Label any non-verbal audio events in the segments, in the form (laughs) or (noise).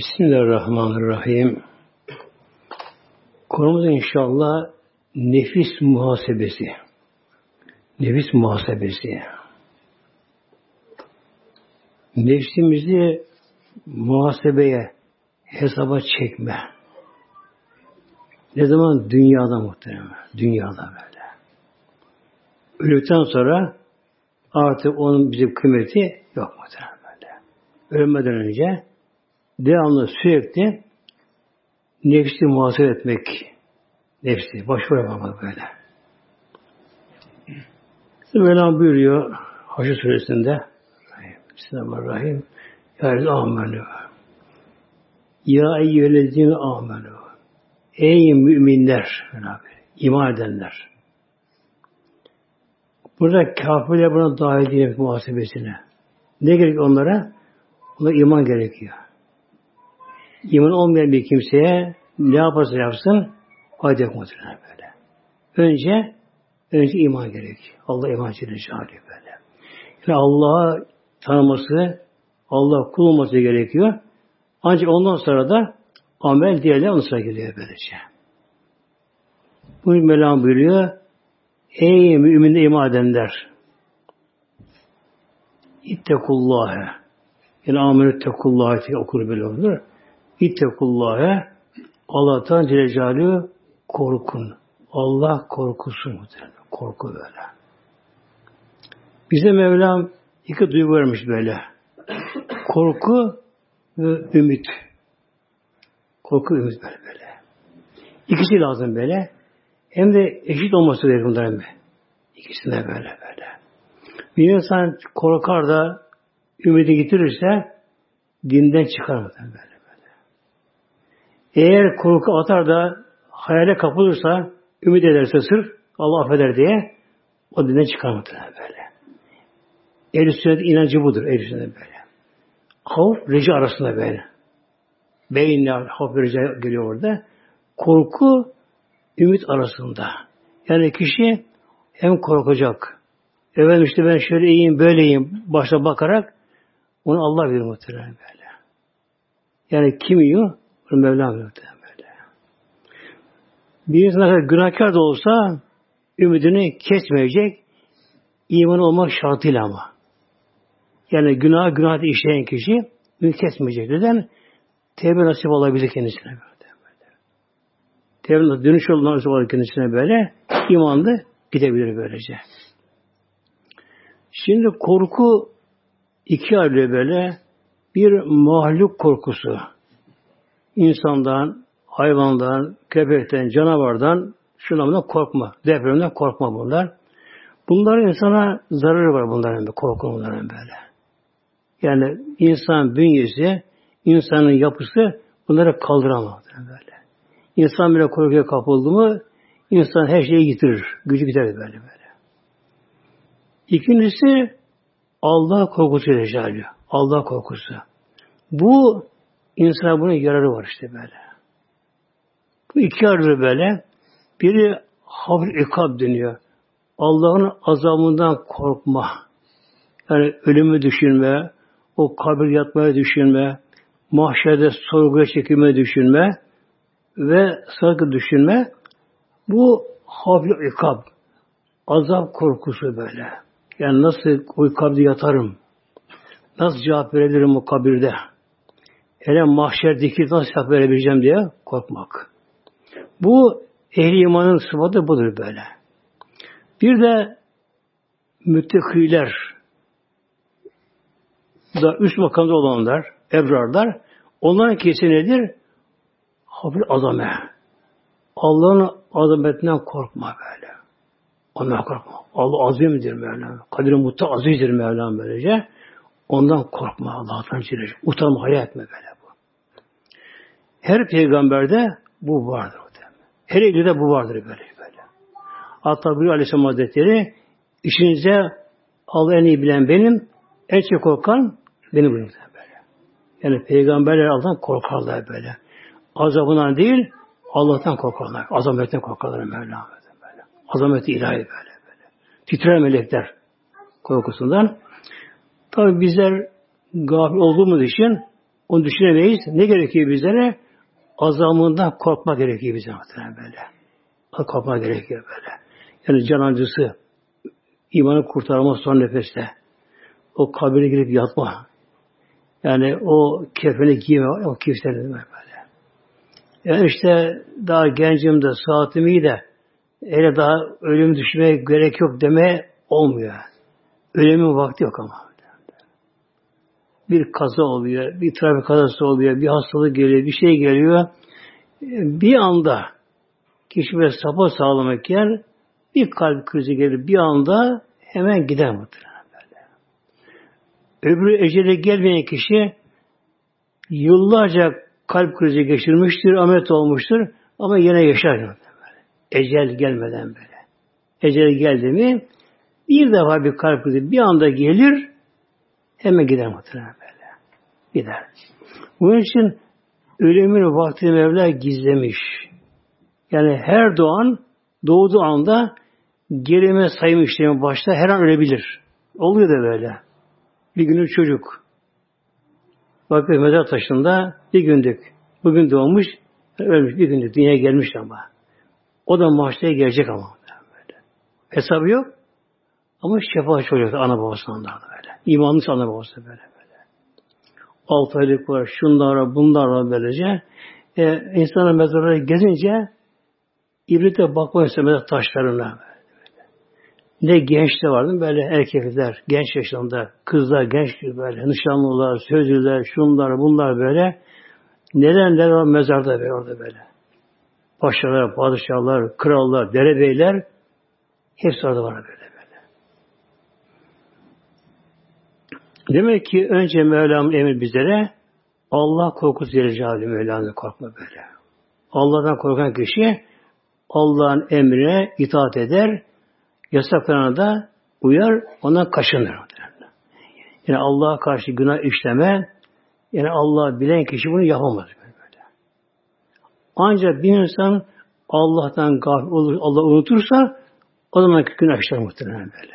Bismillahirrahmanirrahim. Konumuz inşallah nefis muhasebesi. Nefis muhasebesi. Nefsimizi muhasebeye, hesaba çekme. Ne zaman? Dünyada muhtemelen. Dünyada böyle. Öldükten sonra artık onun bizim kıymeti yok muhtemelen böyle. Ölmeden önce devamlı sürekli nefsi muhasebe etmek. Nefsi. Başvuru yapmak böyle. Mevlam buyuruyor Haşr suresinde Bismillahirrahmanirrahim. Ya amenü. Ya eyyühellezine amenü. Ey müminler, iman edenler. Burada kafirler buna dahil değil muhasebesine. Ne gerek onlara? Ona iman gerekiyor. İman olmayan bir kimseye ne yaparsa yapsın fayda yok muhtemelen böyle. Önce önce iman gerek. Allah iman için böyle. Yani Allah'a tanıması, Allah kul olması gerekiyor. Ancak ondan sonra da amel diğerler onun sıra geliyor böylece. Bu Mevlam buyuruyor. Ey mümin iman edenler İttekullâhe yani amenü tekullâhe okur böyle olur. İttekullâhe Allah'tan Celle korkun. Allah korkusu muhtemelen. Korku böyle. Bize Mevlam iki duygu vermiş böyle. Korku ve ümit. Korku ümit böyle böyle. İkisi lazım böyle. Hem de eşit olması gerekiyor bunların İkisine böyle böyle. Bir insan korkar da ümidi getirirse dinden çıkar mı böyle. Eğer korku atar da hayale kapılırsa ümit ederse sırf Allah affeder diye o dinden çıkar böyle. Ehl-i sünnet inancı budur. Ehl-i sünnet böyle. Havf, reca arasında böyle. Beyinle havf ve geliyor orada. Korku, ümit arasında. Yani kişi hem korkacak. Efendim işte ben şöyle iyiyim, böyleyim. Başta bakarak onu Allah verir muhtemelen böyle. Yani kim yiyor? Muhtemelen böyle. Bir insan günahkar da olsa ümidini kesmeyecek. iman olmak şartıyla ama. Yani günah günah işleyen kişi ümit kesmeyecek. Neden? Tevbe nasip olabilir kendisine böyle. Tevbe dönüş yolu nasip olabilir kendisine böyle. İmanlı gidebilir böylece. Şimdi korku iki ayrı böyle. Bir mahluk korkusu. İnsandan, hayvandan, köpekten, canavardan, şunlardan korkma. Depremden korkma bunlar. Bunlar insana zararı var bunların, korku bunların böyle. Yani insan bünyesi, insanın yapısı bunları kaldıramaz böyle. İnsan bile korkuya kapıldı mı insan her şeyi getirir. Gücü gider böyle böyle. İkincisi Allah korkusu Recali. Allah korkusu. Bu insana bunun yararı var işte böyle. Bu iki yararı böyle. Biri hafif ikab deniyor. Allah'ın azabından korkma. Yani ölümü düşünme, o kabir yatmaya düşünme, mahşerde sorguya çekilme düşünme ve sarkı düşünme bu hafif ikab. Azap korkusu böyle. Yani nasıl kabirde yatarım? Nasıl cevap verebilirim o kabirde? Hele mahşerdeki nasıl cevap verebileceğim diye korkmak. Bu ehli imanın sıfatı budur böyle. Bir de müttakiler, da üst makamda olanlar, ebrarlar, onların kesi nedir? Hafif azame. Allah'ın azametinden korkma böyle. Ondan korkma. Allah azimdir Mevlam. Kadir-i Mutta azizdir Mevlam böylece. Ondan korkma Allah'tan çileş. Utanma, hayal etme böyle. Her peygamberde bu vardır. Her de bu vardır böyle böyle. Hatta bir Aleyhisselam Hazretleri işinize Allah en iyi bilen benim, en çok korkan benim böyle. Yani peygamberler Allah'tan korkarlar böyle. Azabından değil, Allah'tan korkarlar. Azametten korkarlar Mevla. Böyle. Azameti ilahi böyle böyle. Titrer melekler korkusundan. Tabi bizler gafil olduğumuz için Onu düşünemeyiz. Ne gerekiyor bizlere? Azamından korkma gerekiyor bize muhtemelen böyle. Korkma gerekiyor böyle. Yani can acısı, imanı kurtarma son nefeste. O kabire girip yatma. Yani o kefeni giyme, o kimsenin böyle. Yani işte daha gencim de, saatim iyi de, öyle daha ölüm düşmeye gerek yok deme olmuyor. Ölümün vakti yok ama. Bir kaza oluyor, bir trafik kazası oluyor, bir hastalık geliyor, bir şey geliyor. Bir anda kişi böyle sapa sağlamak bir kalp krizi gelir bir anda hemen gider muhtemelen böyle. Öbürü ecele gelmeyen kişi yıllarca kalp krizi geçirmiştir, ameliyat olmuştur ama yine yaşar. Böyle. Ecel gelmeden böyle. Ecel geldi mi bir defa bir kalp krizi bir anda gelir hemen gider muhtemelen böyle. Gider. Bunun için ölümün vaktini Mevla gizlemiş. Yani her doğan doğduğu anda gelime sayım işlemi başta her an ölebilir. Oluyor da böyle. Bir günü çocuk. Bakıyor mezar taşında bir günlük. Bugün doğmuş, ölmüş bir günlük. Dünyaya gelmiş ama. O da mahşere gelecek ama. Böyle. Hesabı yok. Ama şefaat oluyor ana babasından da böyle. İmanlı ana babası böyle böyle. Aylık var, şunlar var, bunlar var böylece. E, insanın mezarlara gezince İbrite bakmak istemez taşlarına. Ne genç de vardı böyle erkekler, genç yaşlarında, kızlar, genç böyle, nişanlılar, sözlüler, şunlar, bunlar böyle. Neler neler var mezarda böyle orada böyle. Paşalar, padişahlar, krallar, derebeyler hepsi orada var böyle böyle. Demek ki önce Mevlam'ın emri bizlere Allah korkusu Celle Mevlam'dan korkma böyle. Allah'tan korkan kişi Allah'ın emrine itaat eder, yasaklarına da uyar, ondan kaçınır. Yani Allah'a karşı günah işleme, yani Allah bilen kişi bunu yapamaz. Böyle. Ancak bir insan Allah'tan gafil olur, Allah unutursa o zaman günah işler muhtemelen böyle.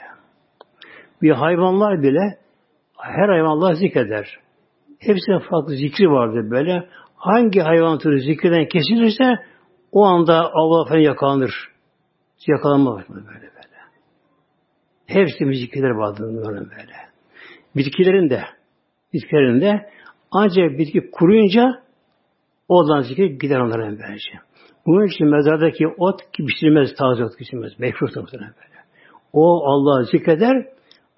Bir hayvanlar bile her hayvan Allah zikreder. Hepsinin farklı zikri vardır böyle. Hangi hayvan türü zikirden kesilirse o anda Allah Efendimiz yakalanır. Yakalanma böyle böyle. Hepsi zikirler vardır böyle. Bitkilerin de bitkilerin de ancak bitki kuruyunca oradan zikir gider onların böylece. Bunun için mezardaki ot pişirilmez, taze ot pişirilmez. Mekruh böyle. O Allah zikreder,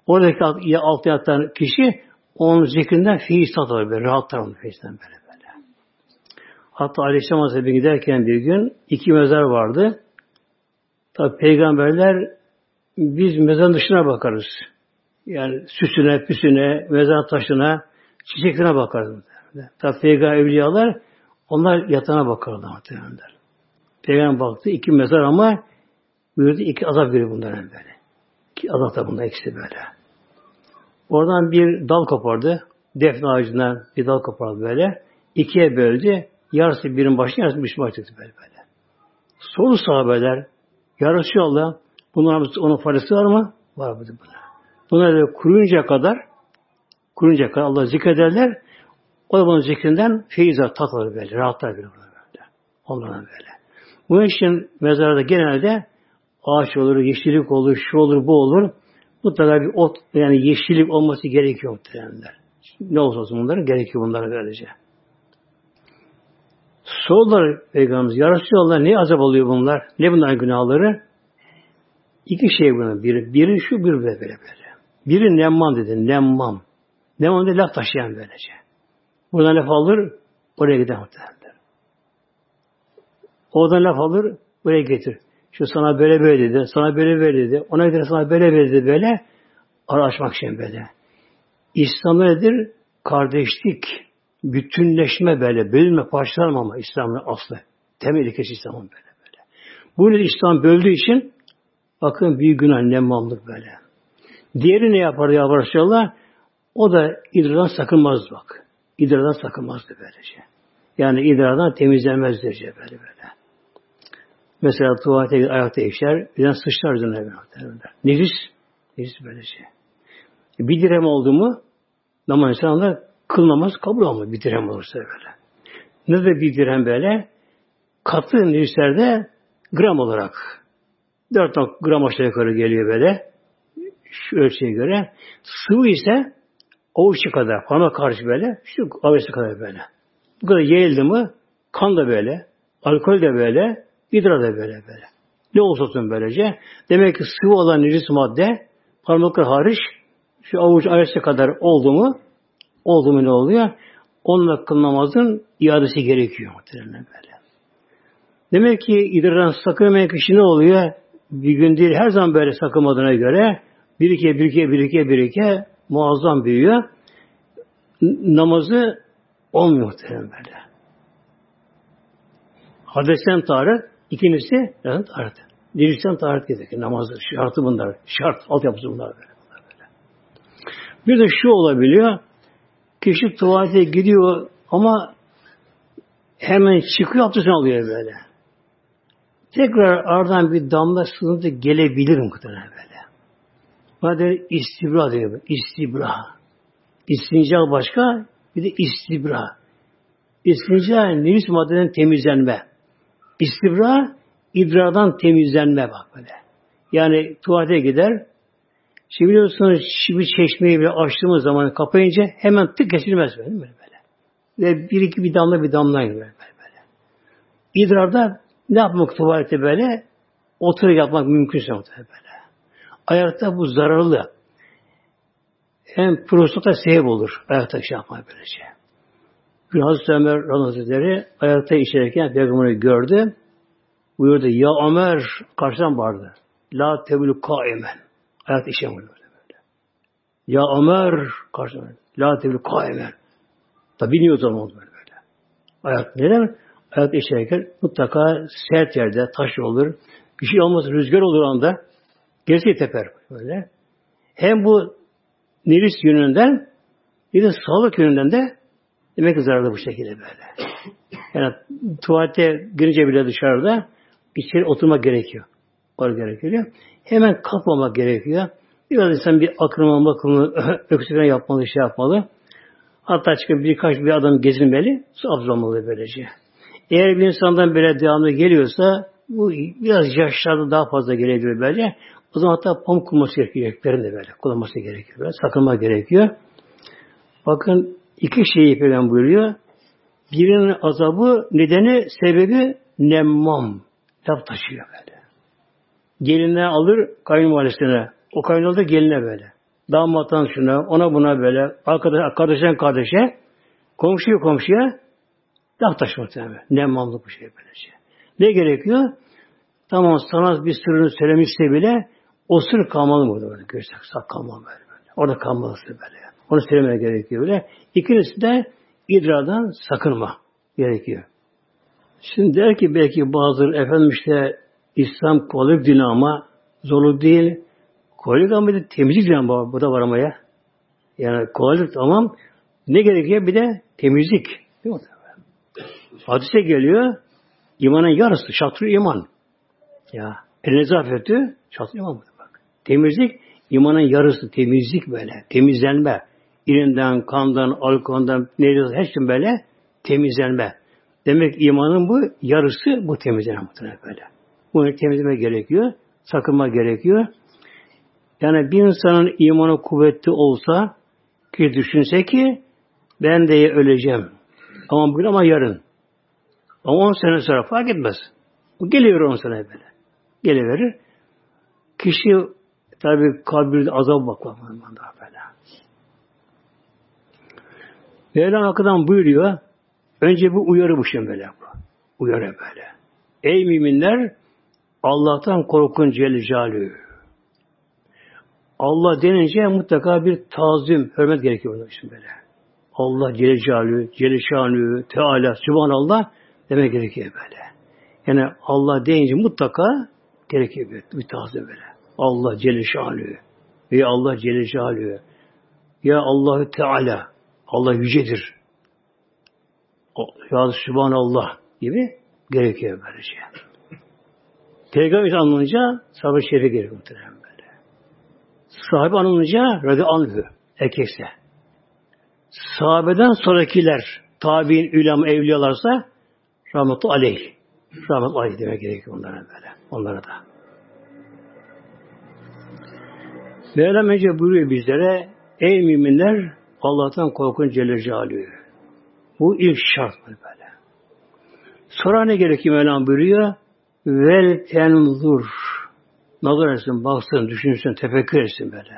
oradaki altı yatan kişi onun zikrinden feyiz alır böyle, rahatlar onun feyizden böyle böyle. Hatta Aleyhisselam Hazretleri giderken bir gün iki mezar vardı. Tabi peygamberler biz mezarın dışına bakarız. Yani süsüne, püsüne, mezar taşına, çiçeklerine bakarız. Tabi peygamber evliyalar onlar yatağına bakarlar muhtemelen. Peygamber baktı iki mezar ama buyurdu iki azap görüyor bunların böyle. İki azap da bunlar ikisi böyle. Oradan bir dal kopardı. Defne ağacından bir dal kopardı böyle. İkiye böldü. Yarısı birin başına, yarısı bir başına böyle böyle. Soru sahabeler, yarısı Allah, bunların onun faydası var mı? Var mı? Bunlar kuruyunca kadar kuruyunca kadar Allah zikrederler. O da bunun zikrinden feyiz tat alır böyle. Rahatlar böyle. böyle. Onlardan böyle. Bu için mezarda genelde ağaç olur, yeşillik olur, şu olur, bu olur. Mutlaka bir ot, yani yeşillik olması gerekiyor muhtemelenler. Ne olsa olsun bunların gerekiyor bunlara böylece. Sorular Peygamberimiz, Ya Resulallah ne azap oluyor bunlar? Ne bunların günahları? İki şey bunun. Biri, biri şu, biri böyle böyle. Biri nemmam dedi. Nemmam. Nemmam dedi laf taşıyan böylece. Buradan laf alır, oraya gider muhtemelen. Oradan laf alır, buraya getir. Şu sana böyle böyle dedi, sana böyle böyle dedi, ona gider sana böyle böyle dedi, böyle ara açmak için böyle. İslam nedir? Kardeşlik, bütünleşme böyle, bölünme, parçalanmama İslam'ın aslı. Temel ilkesi İslam'ın böyle böyle. Bu nedir? İslam böldüğü için Bakın büyük günah nemmamlık böyle. Diğeri ne yapar ya Resulallah? O da idrardan sakınmaz bak. İdrardan sakınmazdı böylece. Yani idrardan temizlenmez derece böyle böyle. Mesela tuvalete ayakta işler, birden sıçrar üzerine böyle. Nefis, nefis böylece. Bir direm oldu mu, namaz insanlar kıl namaz kabul olmuyor bir dirhem olursa böyle. Ne de bir dirhem böyle katı nirislerde gram olarak 4 gram aşağı yukarı geliyor böyle şu ölçüye göre. Sıvı ise avuçu kadar, parmak karşı böyle, şu avuçu kadar böyle. Bu kadar yayıldı mı kan da böyle, alkol de böyle, idrar da böyle böyle. Ne olsa olsun böylece. Demek ki sıvı olan nefis madde parmaklar hariç şu avuç avuçu kadar oldu mu oldu mu ne oluyor? Onunla kıl namazın iadesi gerekiyor böyle. Demek ki idrardan sakınmayan kişi ne oluyor? Bir gün değil her zaman böyle sakınmadığına göre birike birike birike birike muazzam büyüyor. Namazı olmuyor muhtemelen böyle. Hadesten taharet, ikincisi yani taharet. Birincisinden taharet gerekiyor. Namazı şartı bunlar. Şart, altyapısı bunlar böyle. Bir de şu olabiliyor. Kişi tuvalete gidiyor ama hemen çıkıyor abdestini alıyor böyle. Tekrar aradan bir damla sızıntı gelebilir muhtemelen böyle. Buna istibra diyor. İstibra. İstinca başka bir de istibra. İstinca nefis maddeden temizlenme. İstibra idrardan temizlenme bak böyle. Yani tuvalete gider. Şimdi biliyorsunuz şimdi çeşmeyi bile açtığımız zaman kapayınca hemen tık kesilmez böyle böyle. böyle. Ve bir iki bir damla bir damla böyle böyle. böyle. İdrarda ne yapmak tuvalete böyle? Oturup yapmak mümkünse böyle. Ayakta bu zararlı. Hem prostata sebep olur. Ayakta şey yapmak böylece. Bir Hazreti Ömer Hazretleri ayakta içerken Peygamber'i gördü. Buyurdu. Ya Ömer karşıdan vardı. La tebülü kaimen. Ayakta işe böyle. Ya Ömer karşıdan La tebülü kaimen. Tabi biniyor o zaman böyle böyle. Ayak neden? Ayak işerken mutlaka sert yerde taş olur. Bir şey olmaz rüzgar olur anda. Gerisi teper böyle. Hem bu nefis yönünden bir de sağlık yönünden de demek zararlı bu şekilde böyle. Yani tuvalete girince bile dışarıda içeri oturmak gerekiyor. Orada gerekiyor. Hemen kalkmamak gerekiyor. Biraz insan bir akılma bakımını (clears throat) öksürüğüne yapmalı, şey yapmalı. Hatta çıkıp birkaç bir adam gezinmeli, su abzolmalı böylece. Eğer bir insandan böyle devamlı geliyorsa bu biraz yaşlarda daha fazla gelebilir böyle. O zaman hatta pamuk kullanması gerekiyor. de böyle kullanması gerekiyor. Böyle. Sakınma gerekiyor. Bakın iki şeyi falan buyuruyor. Birinin azabı, nedeni, sebebi nemmam. Laf taşıyor böyle. Geline alır kayınvalidesine. O kayınvalide geline böyle. Damattan şuna, ona buna böyle. Arkadaş, kardeşten kardeşe. Komşuya komşuya laf taşımak tabii. Nemmamlık bu şey böylece. Ne gerekiyor? Tamam sana bir sırrını söylemişse bile o sır kalmalı mı orada? Görsek sak kalmalı böyle. böyle. Orada kalmalısı böyle. Onu söylemeye gerekiyor böyle. İkincisi de idrardan sakınma gerekiyor. Şimdi der ki belki bazıları efendim işte İslam kolaylık dini ama zorluk değil. Kolaylık ama bir de temizlik dini var. Bu da var ama ya. Yani kolaylık tamam. Ne gerekiyor? Bir de temizlik. Değil mi? Hadise geliyor. İmanın yarısı. Şatrı iman. Ya. El nezafeti şatrı iman. Temizlik imanın yarısı temizlik böyle. Temizlenme. İlinden, kandan, alkolden, neyse her şey böyle temizlenme. Demek imanın bu yarısı bu temizlenme muhtemelen böyle. Bunu temizleme gerekiyor. Sakınma gerekiyor. Yani bir insanın imanı kuvvetli olsa ki düşünse ki ben de öleceğim. Ama bugün ama yarın. Ama on sene sonra fark etmez. Bu geliyor on sene böyle. Geliverir. Kişi Tabi kabirde azap bakmak böyle. Mevlam Hakkı'dan buyuruyor. Önce bu uyarı bu şey böyle. Uyarı böyle. Ey müminler Allah'tan korkun Celle Allah denince mutlaka bir tazim, hürmet gerekiyor bunun için böyle. Allah Celle Celaluhu, Celle Şanü, Teala, Subhanallah demek gerekiyor böyle. Yani Allah deyince mutlaka gerekiyor bir, bir tazim böyle. Allah Celle Şanü ve Allah Celle ya Allahü Teala Allah yücedir. Ya Subhanallah gibi gerekiyor böylece. Peygamber anlayınca sabır şerife gerekiyor muhtemelen böyle. Sahibi anlayınca radı anlıyor. Erkekse. sahabeden sonrakiler tabi'in, ülem, evliyalarsa rahmetu aleyh. Rahmetu aleyh demek gerekiyor onlara böyle. Onlara da. Mevlam önce buyuruyor bizlere ey müminler Allah'tan korkun Celle Celaluhu. Bu ilk şart böyle. Sonra ne gerekiyor Mevlam buyuruyor? Vel tenzur. Nazar etsin, baksın, düşünsün, tefekkür etsin böyle.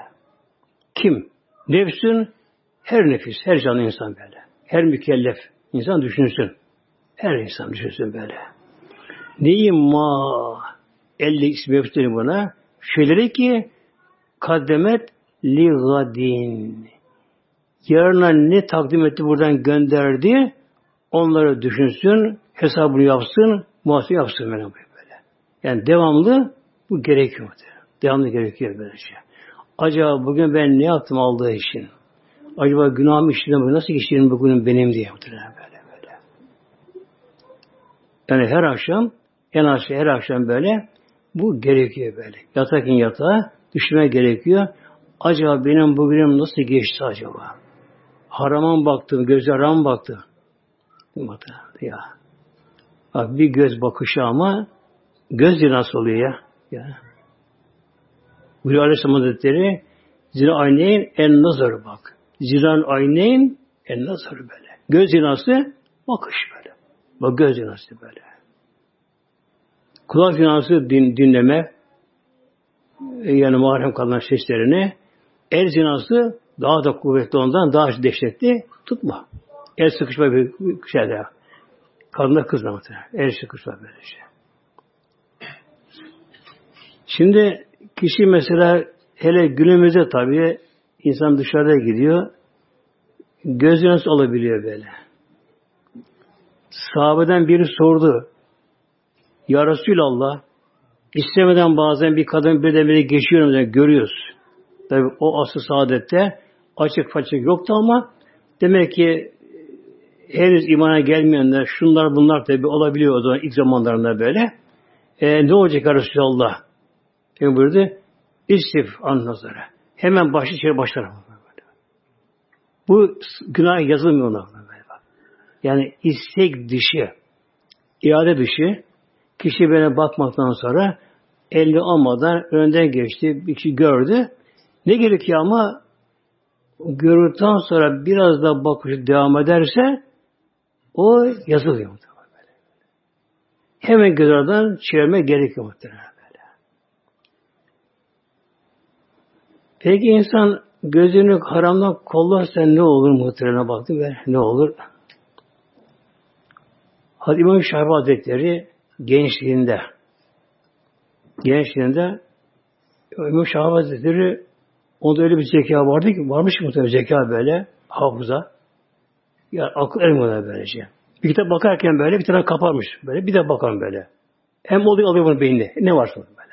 Kim? Nefsün her nefis, her canlı insan böyle. Her mükellef insan düşünsün. Her insan düşünsün böyle. Neyi ma 50 ismi yapıştırın buna. Şeyleri ki kaddemet li gadin. Yarına ne takdim etti buradan gönderdi onları düşünsün, hesabını yapsın, muhasebe yapsın böyle. Yani devamlı bu gerekiyor. Devamlı gerekiyor böyle şey. Acaba bugün ben ne yaptım aldığı için? Acaba günahımı işledim, nasıl işledim bugün benim diye muhtemelen böyle böyle. Yani her akşam, en aşağı her akşam böyle bu gerekiyor böyle. Yatarken yatağa düşme gerekiyor. Acaba benim bugünüm nasıl geçti acaba? Harama baktım, gözler haram baktı. Ya. Bak bir göz bakışı ama göz nasıl oluyor ya? ya. Buyuruyor Aleyhisselam Hazretleri zira ayneyn en nazarı bak. Ziran ayneyn en nazarı böyle. Göz zinası bakış böyle. Bak göz zinası böyle. Kulak zinası din, dinleme yani mahrem kalan seslerini el zinası daha da kuvvetli ondan daha dehşetli tutma. El sıkışma bir şeyde. Kadınlar kızla El sıkışma böyle şey. Şimdi kişi mesela hele günümüzde tabii insan dışarıda gidiyor göz nasıl olabiliyor böyle. Sahabeden biri sordu. Ya Resulallah istemeden bazen bir kadın bir de biri geçiyor yani görüyoruz. Tabi o asıl saadette açık façık yoktu ama demek ki henüz imana gelmeyenler şunlar bunlar tabi olabiliyor o zaman ilk zamanlarında böyle. E, ne olacak ya Resulallah? Peygamber buyurdu. İstif an. Hemen başı içeri başlar. Bu günah yazılmıyor ona. Yani istek dışı, iade dışı kişi böyle bakmaktan sonra elli olmadan önden geçti, bir kişi gördü. Ne gerekiyor ama gördükten sonra biraz da bakışı devam ederse o yazılıyor. Hemen gözlerden çevirme gerekiyor muhtemelen. Peki insan gözünü haramdan kollarsa ne olur muhtemelen baktı ve ne olur? Hadi İmam Şafi Hazretleri gençliğinde gençliğinde İmam Şafi Hazretleri onda öyle bir zeka vardı ki varmış muhtemelen zeka böyle hafıza yani akıl ermiyorlar böylece. Bir kitap bakarken böyle bir tane kaparmış böyle bir de bakan böyle. Hem oluyor alıyor bunu beynine. Ne varsa böyle.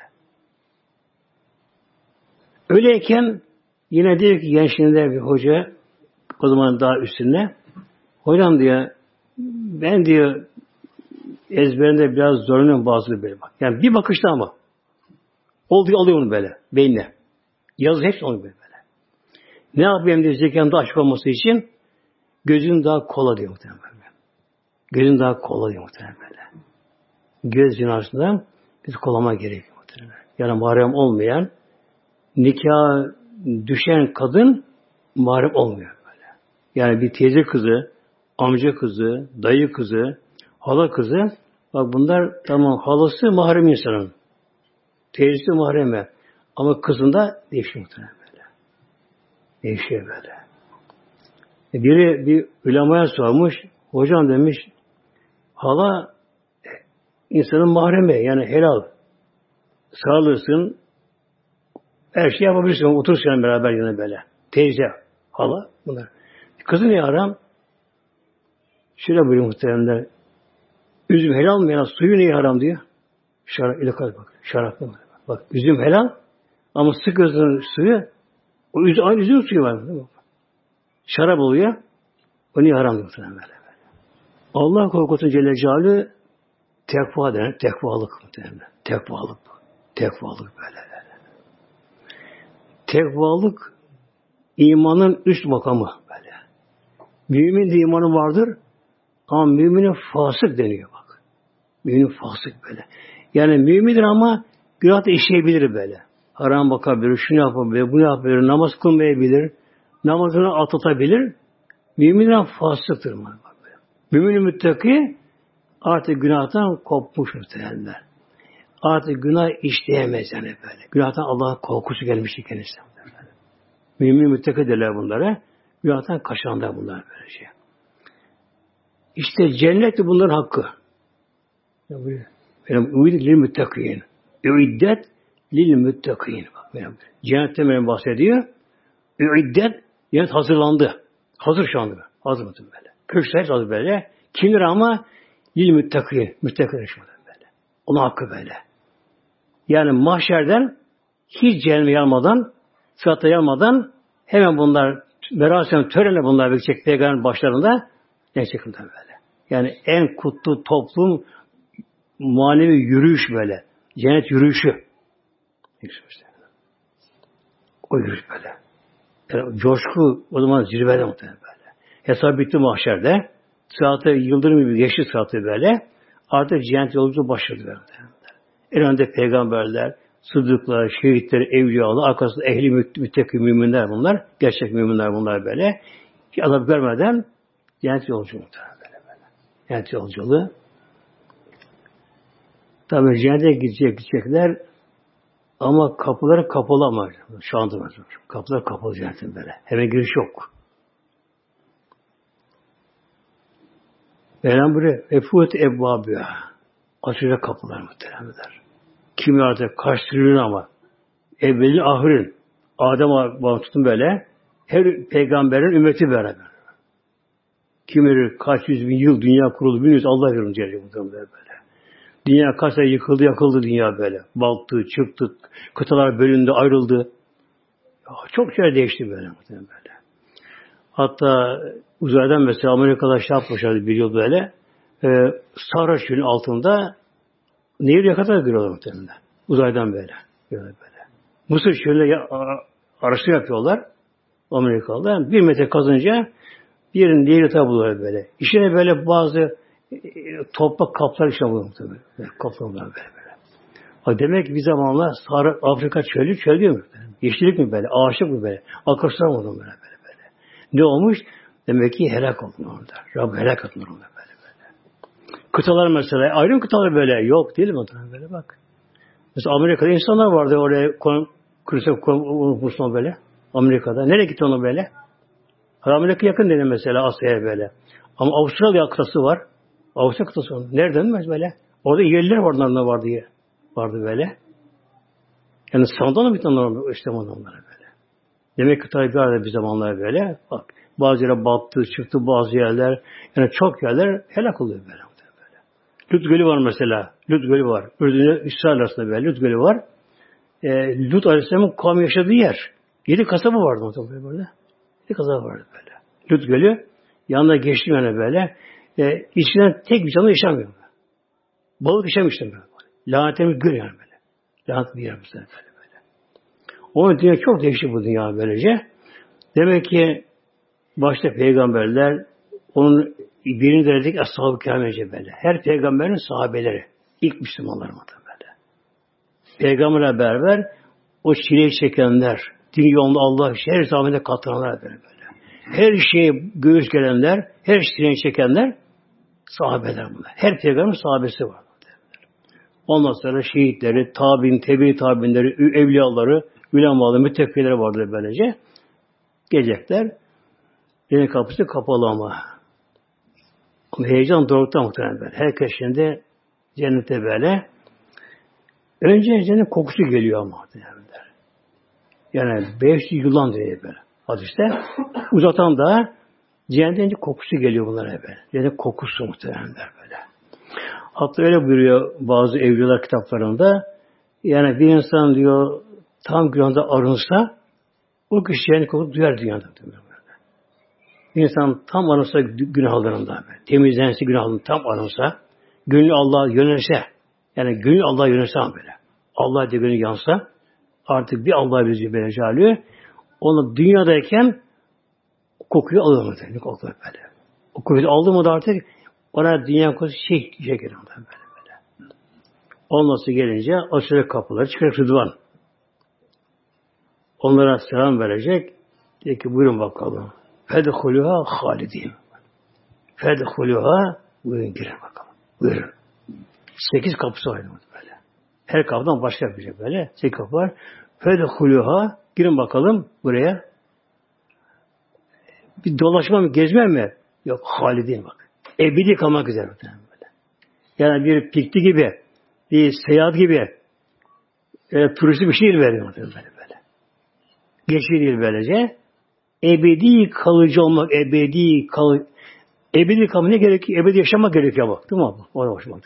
Öyleyken yine diyor ki gençliğinde bir hoca o zaman daha üstünde hocam diyor ben diyor ezberinde biraz zorlanıyorum bazı böyle bak. Yani bir bakışta ama oldu alıyor onu böyle beynine. Yazı hepsi onu böyle. Ne yapayım diyor zekanın daha açık olması için gözün daha kola diyor muhtemelen. Gözün daha kola diyor muhtemelen böyle. Göz zinasından biz kolama gerekiyor muhtemelen. Yani mahrem olmayan nikah düşen kadın mahrem olmuyor böyle. Yani bir teyze kızı, amca kızı, dayı kızı, hala kızı bak bunlar tamam halası mahrem insanın. Teyzesi mahreme. Ama kızında değişiyor muhtemelen böyle. Değişiyor böyle. E, biri bir ulemaya sormuş. Hocam demiş hala e, insanın mahremi yani helal. Sağlırsın, her şeyi yapabilirsin. Oturursun beraber yine böyle. Teyze, hala bunlar. Kızı ne haram? Şöyle buyuruyor muhteremler. Üzüm helal mı ya? Suyu niye haram diyor. Şarap ile bak. Şarap mı? Bak üzüm helal ama sıkıyorsun suyu o üzüm, aynı üzüm suyu var. Şarap oluyor. O niye haram diyor böyle. Allah korkusu Celle Celaluhu tekva denen tekvalık muhtemelen. Tekvalık. Tekvalık böyle. Tekvalık imanın üst makamı böyle. Mümin de imanı vardır ama müminin fasık deniyor bak. Müminin fasık böyle. Yani mümindir ama günah da işleyebilir böyle. Haram bakabilir, şunu yapabilir, bunu yapabilir, namaz kılmayabilir, namazını atlatabilir. Müminler fasıktır. Mümin müttaki artık günahtan kopmuş muhtemelenler. Artık günah işleyemez yani böyle. Günahtan Allah'ın korkusu gelmişti kendisine. Mümin müttaki derler bunlara. Günahtan kaçanlar bunlar böylece. Şey. İşte cennet de bunların hakkı. Benim ümid lil müttakiyin. Üiddet lil müttakiyin. Cennetten benim bahsediyor. Üiddet cennet hazırlandı. Hazır şu anda. Hazır mı böyle. Köşkler hazır böyle. Kimdir ama lil müttakiyin. Müttakiyin şu böyle. Onun hakkı böyle. Yani mahşerden hiç cehenneme yanmadan, sıratta yanmadan hemen bunlar merasim törenle bunlar bekleyecek peygamberin başlarında ne şekilde böyle. Yani en kutlu toplum manevi yürüyüş böyle. Cennet yürüyüşü. O yürüyüş böyle. Yani coşku o zaman zirvede muhtemelen böyle. Hesap bitti mahşerde. Sıratı yıldırım gibi geçti sıratı böyle. Artık cennet yolculuğu başladı böyle. En önde peygamberler, sıddıklar, şehitler, evliyalar, arkasında ehli müttaki müminler bunlar. Gerçek müminler bunlar böyle. Ki azap görmeden cennet yolculuğu böyle böyle. Cennet yolculuğu. Tabi cennete gidecek, gidecekler ama kapıları kapalı ama şu anda var. Kapılar kapalı cennetin böyle. Hemen giriş yok. Mevlam buraya efut ebbabıya. Açacak kapılar muhteremler. Kimi artık kaç trilyon ama evvelin ahirin Adem bağlı tutun böyle her peygamberin ümmeti beraber. Kim bilir kaç yüz bin yıl dünya kuruldu bilmiyoruz Allah verir Celle böyle. Dünya kaç ay yıkıldı yakıldı dünya böyle. Balttı, çıktı, kıtalar bölündü, ayrıldı. Çok şey değişti böyle. böyle. Hatta uzaydan mesela Amerika'da şey yapmışlardı bir yıl böyle. E, Sahra çölünün altında nehir yakata görüyorlar muhtemelen. Uzaydan böyle. Böyle böyle. Mısır çölüne araştırma yapıyorlar. Amerikalılar. Bir metre kazınca bir yerin buluyorlar böyle. İçine böyle bazı toprak kaplar işte buluyor muhtemelen. Kaplar böyle böyle. Ha demek bir zamanlar Sahra, Afrika çölü çöl değil mi? Yeşillik mi böyle? Ağaçlık mı böyle? Akırslar mı böyle böyle böyle? Ne olmuş? Demek ki helak olmuş orada. Rabbim helak etmiş orada böyle böyle. Kıtalar mesela, ayrı kıtalar böyle yok değil mi? Böyle bak. Mesela Amerika'da insanlar vardı oraya Kırısa Kursuna böyle. Amerika'da. Nereye gitti onu böyle? Amerika yakın dedi mesela Asya'ya böyle. Ama Avustralya kıtası var. Avustralya kıtası var. Nereden böyle? Orada yerliler vardı onlarda vardı. Vardı böyle. Yani sandan mı bir tane işte onlara böyle. Demek ki tabi bir bir zamanlar böyle. Bak bazı yere battı, çıktı bazı yerler. Yani çok yerler helak oluyor böyle. böyle. Lut Gölü var mesela. Lut Gölü var. Ürdün'e İsrail arasında böyle Lut Gölü var. E, Lut Aleyhisselam'ın kavmi yaşadığı yer. Yedi kasaba vardı orada böyle. Yedi kasaba vardı böyle. Lut Gölü yanına geçti yani böyle. E, içinden tek bir canlı yaşamıyor. Balık yaşamıştım böyle. Lanetimiz gül yani böyle. Lanet bir yer böyle böyle. Onun dünya çok değişti bu dünya böylece. Demek ki başta peygamberler onun birinci derecedeki ashab-ı kiramece böyle. Her peygamberin sahabeleri. ilk Müslümanlar mı böyle. Peygamberle beraber o çileyi çekenler, din yolunda Allah her zahmete katlananlar böyle böyle. Her şeye göğüs gelenler, her çileyi çekenler sahabeler bunlar. Her peygamberin sahabesi var. Ondan sonra şehitleri, tabin, tebi tabinleri, evliyaları, ulemalı, müttefileri vardır böylece. Gelecekler. Cennet kapısı kapalı ama. Ama heyecan doğrultuda muhtemelen böyle. Herkes şimdi cennete böyle. Önce cennet kokusu geliyor ama. Yani beş yılan diye böyle. Hadiste. Uzatan da cennetin kokusu geliyor bunlara böyle. Cennet kokusu muhtemelen böyle. Hatta öyle buyuruyor bazı evliyalar kitaplarında. Yani bir insan diyor tam günahda arınsa o kişi cennet kokusu duyar dünyada. Diyor. İnsan tam anılsa günahlarında, temizlense günahlarında tam anılsa, gönlü Allah'a yönelse, yani gönlü Allah'a yönelse böyle. Allah diye gönlü yansa, artık bir Allah'a bizi böyle. Onu dünyadayken kokuyu alır mı? Ne kokuyor böyle. O kokuyu aldı mı da artık ona dünya kokusu şey, geliyor böyle böyle. Olması gelince açılır kapıları çıkar Rıdvan. Onlara selam verecek. Diyor ki buyurun bakalım. Fedhuluha halidin. Fedhuluha buyurun girin bakalım. Buyurun. Sekiz kapısı var böyle. Her kapıdan başka bir şey böyle. Sekiz kapı var. Fedhuluha girin bakalım buraya. Bir dolaşma mı, gezme mi? Yok, halidin bak. Ebedi kalmak üzere böyle. Yani bir pikti gibi, bir seyahat gibi, e, turisti bir şey veriyor böyle böyle. Geçiyor böylece. Ebedi kalıcı olmak, ebedi kalıcı Ebedi kalmak ne gerekiyor? Ebedi yaşamak gerekiyor bak. Değil mi? Ona başlamak.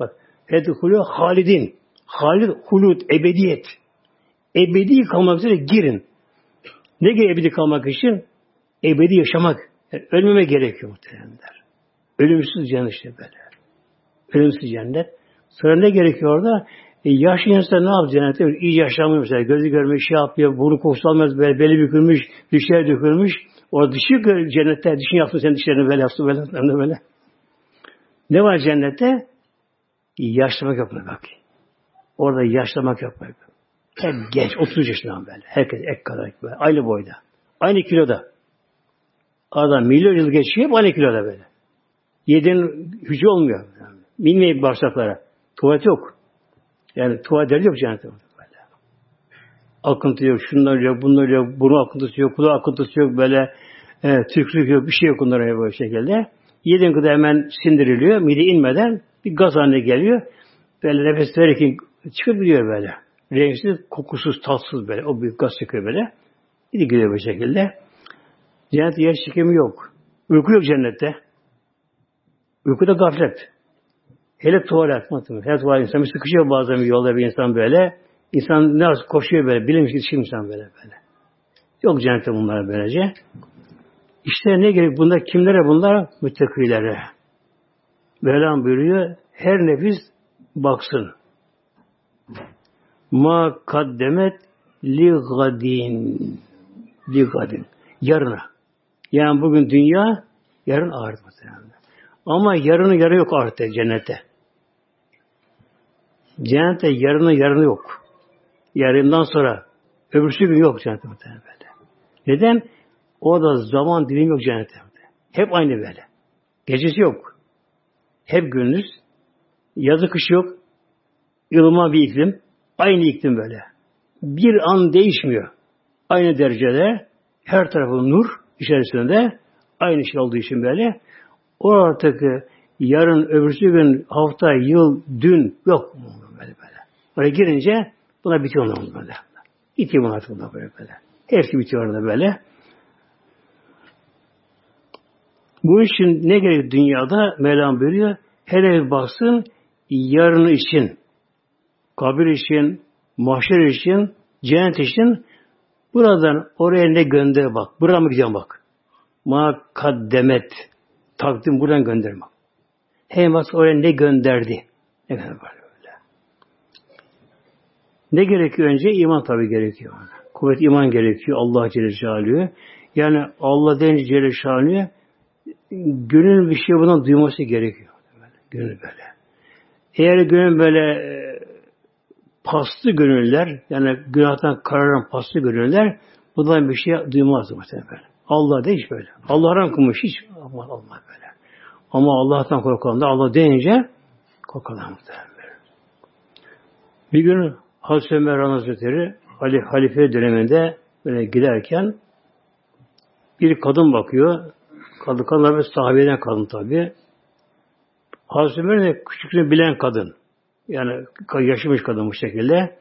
Bak. Hedhulü halidin. Halid, hulud, ebediyet. Ebedi kalmak üzere girin. Ne gerekiyor ebedi kalmak için? Ebedi yaşamak. Yani ölmeme gerekiyor muhtemelenler. Ölümsüz cennet işte böyle. Ölümsüz cennet. Sonra ne gerekiyor orada? E, yaşlı insan ne yapıyor cennette? İyi yaşamıyor mesela. Gözü görmüş, şey yapıyor, burnu kokusu böyle beli bükülmüş, dişler dökülmüş. O dışı cennette, dişini yaptı, sen dişlerini böyle yaptı, böyle, de böyle. Ne var cennette? Yaşlamak yapmak bak. Orada yaşlamak yapmak. Hep genç, 30 yaşından böyle. Herkes ek kadar böyle. Aynı boyda. Aynı kiloda. Adam milyon yıl geçiyor, aynı kiloda böyle. Yediğin hücre olmuyor. Yani. Bilmeyin bağırsaklara. Tuvalet yok. Yani tuvalet yok cennette. Böyle. Akıntı yok, şunlar yok, bunlar yok, burun akıntısı yok, kulağı akıntısı yok, böyle e, tükrük yok, bir şey yok bunlara böyle şekilde. Yediğin kadar hemen sindiriliyor, mide inmeden bir gaz haline geliyor. Böyle nefes verirken çıkabiliyor böyle. Renksiz, kokusuz, tatsız böyle. O büyük gaz çıkıyor böyle. De gidiyor bu şekilde. Cennette yer çekimi yok. Uyku yok cennette. Uykuda gaflet. Hele tuvalet. Hele tuvalet. İnsan bir sıkışıyor bazen bir yolda bir insan böyle. İnsan ne koşuyor böyle. Bilinmiş yetişiyor insan böyle böyle. Yok cennette bunlar böylece. İşte ne gerek? Bunlar kimlere bunlar? Müttakilere. Mevlam buyuruyor. Her nefis baksın. Ma kaddemet li gadin. Li gadin. Yarına. Yani bugün dünya, yarın ahiret muhtemelen. Ama yarını yarı yok ahirette, cennette. Cennette yarını yarını yok. Yarından sonra öbürsü gün yok cennette muhtemelen. Neden? Orada zaman dilimi yok cennette. Hep aynı böyle. Gecesi yok. Hep gündüz. Yazı kış yok. ılıman bir iklim. Aynı iklim böyle. Bir an değişmiyor. Aynı derecede her tarafı nur içerisinde aynı şey olduğu için böyle o artık yarın, öbürsü gün, hafta, yıl, dün yok mu böyle böyle. Oraya girince buna bitiyor onlar böyle. Bitiyor bunlar artık bunlar böyle böyle. Hepsi bitiyor orada böyle. Bu için ne gerek dünyada Mevlam buyuruyor? Hele bir baksın yarın için, kabir için, mahşer için, cennet için buradan oraya ne gönder bak. Buraya mı gideceğim bak. Ma kaddemet takdim buradan gönderme. Heymas oraya ne gönderdi? Ne kadar var öyle. Ne gerekiyor önce? İman tabi gerekiyor. Kuvvet iman gerekiyor. Allah Celle Celaluhu. Yani Allah deyince Celle Celaluhu gönül bir şey bundan duyması gerekiyor. Böyle. Gönül böyle. Eğer gönül böyle e, paslı gönüller, yani günahtan kararan paslı gönüller bundan bir şey duymaz muhtemelen. Allah da böyle. Allah haram kılmış hiç olmaz, olmaz böyle. Ama Allah'tan korkan da Allah deyince korkan muhtemelen. Bir gün Hazreti Ömer Hazretleri halife döneminde böyle giderken bir kadın bakıyor. Kadın kadınlar ve sahabeden kadın tabi. Hazreti Ömer küçüklüğünü bilen kadın. Yani yaşamış kadın bu şekilde.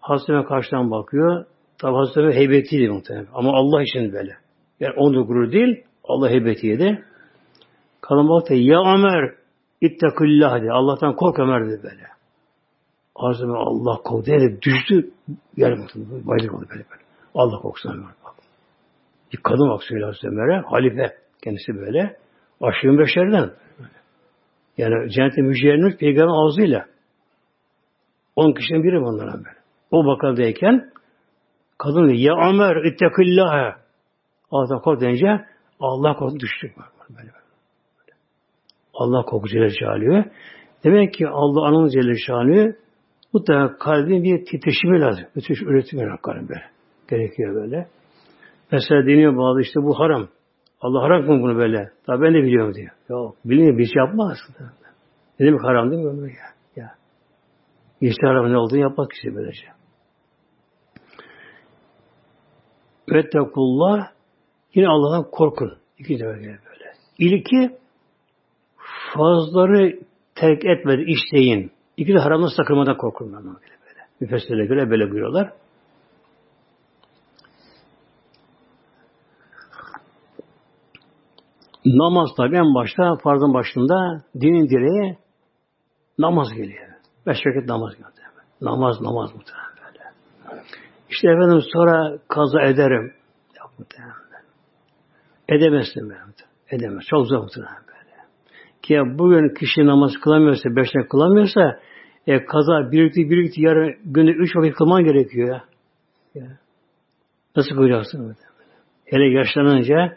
Hazreti karşıdan bakıyor. Tabi Hazreti heybetiydi muhtemelen. Ama Allah için böyle. Yani onun gurur değil, Allah heybetiydi. Kadın baktı, ya Ömer, ittakillah dedi. Allah'tan kork Ömer dedi böyle. Hazreti Allah kork dedi. Düştü. Yani bayılık oldu böyle böyle. Allah korksun Ömer bak. Bir kadın bak söyle Hazreti Ömer'e. Halife. Kendisi böyle. Aşırı beşerden. Yani cennete müjdelenmiş peygamber ağzıyla. On kişinin biri bunlardan böyle. O bakaldayken kadın diyor, ya Ömer ittakillah Allah'tan kork deyince Allah korkusu düştü. Böyle, böyle. Allah korkusu Celle Şanlı. Demek ki Allah anın Celle Şanlı mutlaka kalbin bir titreşimi lazım. Bütün üretimi kalbin böyle. Gerekiyor böyle. Mesela deniyor bazı işte bu haram. Allah haram mı bunu böyle? Tabi ben de biliyorum diyor. Yok. Bilmiyor bir şey yapmaz. Ne demek haram değil mi? Ya. ya. İşte haram ne olduğunu yapmak işte böylece. Vettekullah yine Allah'tan korkun. İki de böyle böyle. İlki fazları terk etmedi, işleyin. İki de haramdan sakınmadan korkun. Böyle böyle. Müfessirlere göre böyle buyuruyorlar. Namaz tabi en başta, farzın başında dinin direği namaz geliyor. Beş vakit namaz geliyor. Namaz, namaz muhtemelen böyle. İşte efendim sonra kaza ederim. Yok muhtemelen. Edemezsin böyle. Edemez. Çok zor muhtemelen böyle. Ki bugün kişi namaz kılamıyorsa, beş vakit kılamıyorsa e, kaza birlikte birlikte yarın günde üç vakit kılman gerekiyor ya. ya. Nasıl kılacaksın? Hele yaşlanınca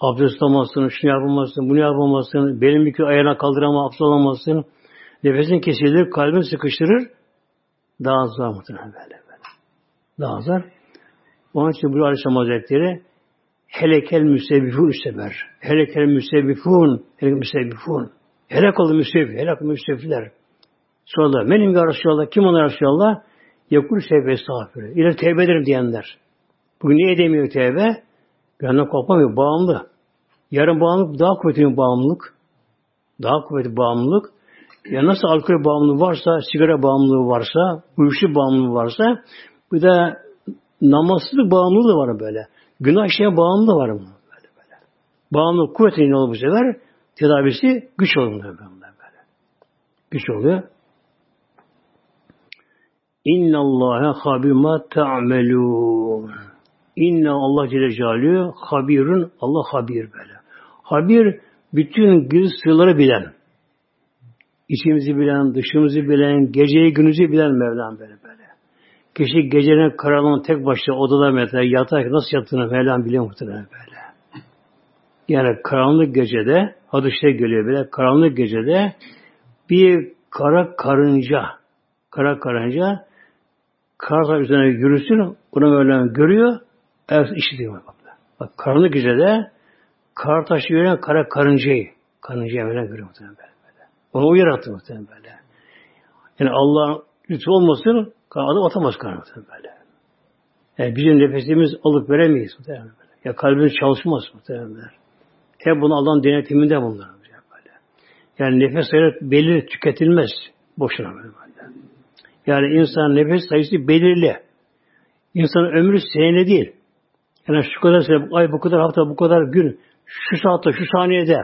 abdest alamazsın, şunu yapamazsın, bunu yapamazsın, belin bir ayağına kaldıramaz, abdest alamazsın. Nefesin kesilir, kalbin sıkıştırır. Daha zor muhtemelen böyle böyle. Daha zor. Onun için bu Aleyhisselam Hazretleri helekel müsebbifun isteber. Helekel müsebbifun, helekel müsebbifun. Helak oldu müsebbif, helak müsebbifler. Sonra benim ya Resulallah, kim onlar Resulallah? Yakul sevbe estağfirullah. İleri tevbe ederim diyenler. Bugün niye edemiyor tevbe? Benden kopamıyor, bağımlı. Yarın bağımlılık daha kuvvetli bir bağımlılık. Daha kuvvetli bağımlılık. Ya nasıl alkol bağımlılığı varsa, sigara bağımlılığı varsa, uyuşu bağımlılığı varsa, bir de namazsızlık bağımlılığı var böyle. Günah işleyen bağımlılığı var mı? Böyle böyle. Bağımlılık kuvvetli olur bu sefer, tedavisi güç oluyor böyle. böyle. Güç oluyor. İnna Allaha habir ma ta'melun. İnna Allah Celle Celaluhu habirun Allah habir böyle. Habir bütün gizli sırları bilen. İçimizi bilen, dışımızı bilen, geceyi günümüzü bilen Mevlam böyle böyle. Kişi gecenin karanlığın tek başına odada mesela yatar nasıl yattığını Mevlam biliyor muhtemelen böyle. Yani karanlık gecede, hadiste geliyor böyle, karanlık gecede bir kara karınca, kara karınca kara üzerine yürüsün, bunu Mevlam görüyor, ayak işitiyor. Bak, bak karanlık gecede kar taşı gören kara karıncayı, karıncayı Mevlam görüyor muhtemelen böyle. Onu o yarattı muhtemelen böyle. Yani Allah lütfu olmasın adım atamaz karanlıkta böyle. Yani bizim nefesimiz alıp veremeyiz muhtemelen böyle. Ya kalbimiz çalışmaz muhtemelen. Hep bunu Allah'ın denetiminde bunlar. Böyle. Yani nefes sayısı belirli tüketilmez. Boşuna böyle. böyle. Yani insan nefes sayısı belirli. İnsanın ömrü senede değil. Yani şu kadar sene, ay bu kadar hafta, bu kadar gün, şu saatte, şu saniyede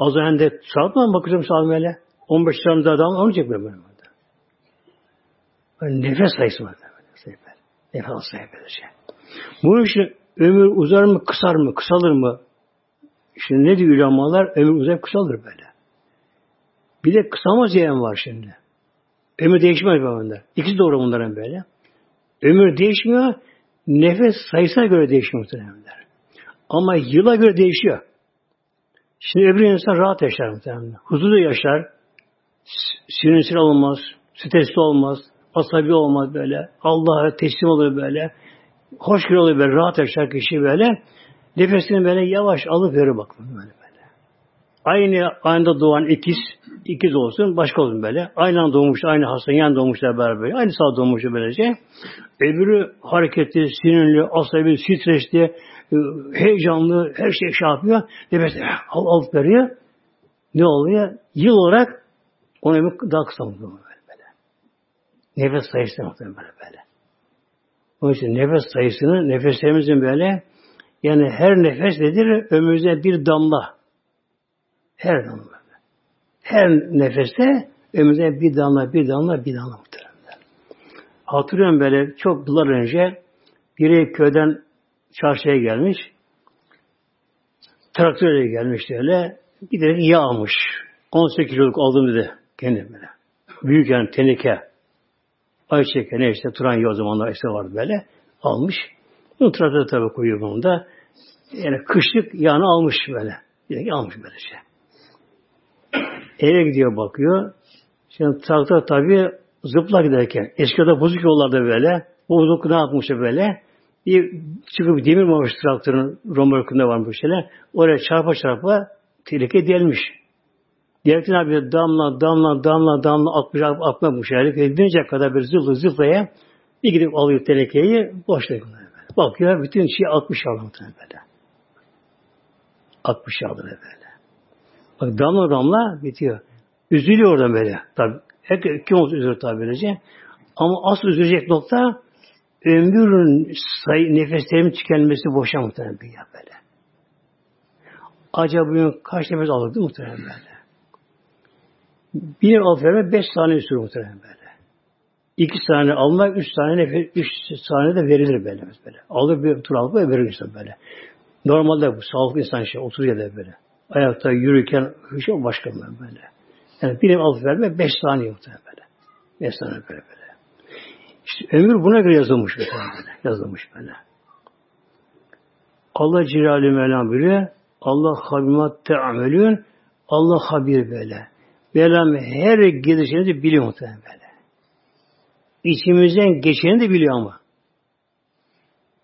Az önce saat mi bakacağım saat böyle? 15 saniye daha devam onu çekmiyor böyle. böyle. Nefes sayısı var. Nefes sayısı şey. Bu işte ömür uzar mı, kısar mı, kısalır mı? Şimdi ne diyor ulamalar? Ömür uzar, kısalır böyle. Bir de kısalmaz diyen var şimdi. Ömür değişmez böyle. İkisi doğru bunların böyle. Ömür değişmiyor, nefes sayısına göre değişiyor muhtemelen. Ama yıla göre değişiyor. Şimdi öbür insan rahat yaşar muhtemelen. Huzurlu yaşar. Sinirsiz olmaz. Stresli olmaz. Asabi olmaz böyle. Allah'a teslim olur böyle. Hoşgörü olur böyle. Rahat yaşar kişi böyle. Nefesini böyle yavaş alıp verir bak böyle böyle. Aynı anda doğan ikiz, ikiz olsun, başka olsun böyle. Aynı anda doğmuş, aynı hasta, yan doğmuşlar beraber böyle. Aynı saat doğmuşlar böylece. Öbürü hareketli, sinirli, asabi, stresli, heyecanlı, her şey şey yapıyor. Nefes al, alıp veriyor. Ne oluyor? Yıl olarak onun ömrü daha kısa oluyor böyle, böyle. Nefes sayısı muhtemelen böyle böyle. Onun için nefes sayısını, nefeslerimizin böyle yani her nefes nedir? Ömrümüze bir damla. Her damla. Her nefeste ömrümüze bir damla, bir damla, bir damla muhtemelen. Hatırlıyorum böyle çok yıllar önce biri köyden çarşıya gelmiş. Traktörle gelmiş öyle. De yağ almış. 18 kiloluk aldım dedi. Kendi böyle. Büyük yani teneke. Ayçiçek ne işte Turan o zamanlar işte vardı böyle. Almış. Bunu traktörde tabi koyuyor bunu da. yani kışlık yağını almış böyle. Yani almış böyle şey. Eve gidiyor bakıyor. Şimdi traktör tabii zıpla giderken. Eskiden bozuk yollarda böyle. Bozuk ne yapmış böyle. Bir çıkıp demir varmış traktörün romörkünde varmış şeyler. Oraya çarpa çarpa tehlike delmiş. Diğerten abi damla damla damla damla atmış atmamış yani. Binecek kadar bir zıplı zıplaya bir gidip alıyor tehlikeyi boş Bakıyor bütün şey 60 aldı böyle. 60 aldı böyle. Bak damla damla bitiyor. Üzülüyor oradan böyle. Tabi her kim olsa üzülür tabi böylece. Ama asıl üzülecek nokta ömrün sayı nefeslerimin tükenmesi boşa muhtemelen bir ya böyle. Acaba bugün kaç nefes alırdı muhtemelen böyle. Bir alt verme beş saniye sürüyor muhtemelen böyle. İki saniye almak, üç tane nefes, üç saniye de verilir böyle. böyle. Alır bir tur alıp verir insan böyle. Normalde bu sağlıklı insan şey 30 yılda böyle. Ayakta yürürken şey başka böyle. Yani bir alt verme beş saniye muhtemelen böyle. Beş saniye böyle böyle. İşte ömür buna göre yazılmış böyle. Yazılmış böyle. Allah Cilalü Mevlam buyuruyor. Allah habimat te'amelün. Allah habir böyle. Mevlam her gidişinizi biliyor muhtemelen böyle. İçimizden geçeni de biliyor ama.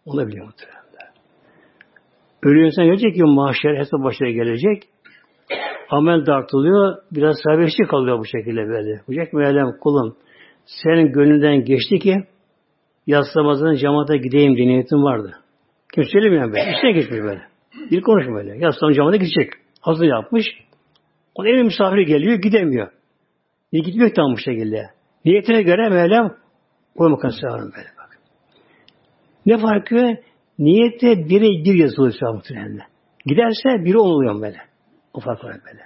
Onu biliyor muhtemelen. Ölü insan gelecek ki mahşer hesap başına gelecek. Amel dartılıyor. Biraz serbestçi kalıyor bu şekilde böyle. Diyecek Mevlam kulum senin gönlünden geçti ki yaslamazdan camata gideyim diye niyetim vardı. Kim söylemiyor böyle. İşte geçmiş böyle. Bir konuşma böyle. Yaslam camata gidecek. Hazır yapmış. O evin misafiri geliyor gidemiyor. Niye gitmiyor tam bu şekilde. Niyetine göre Mevlam o makan sağırım böyle bak. Ne farkı? Niyette biri bir yazılıyor muhtemelen. Giderse biri oluyor böyle. O fark var böyle.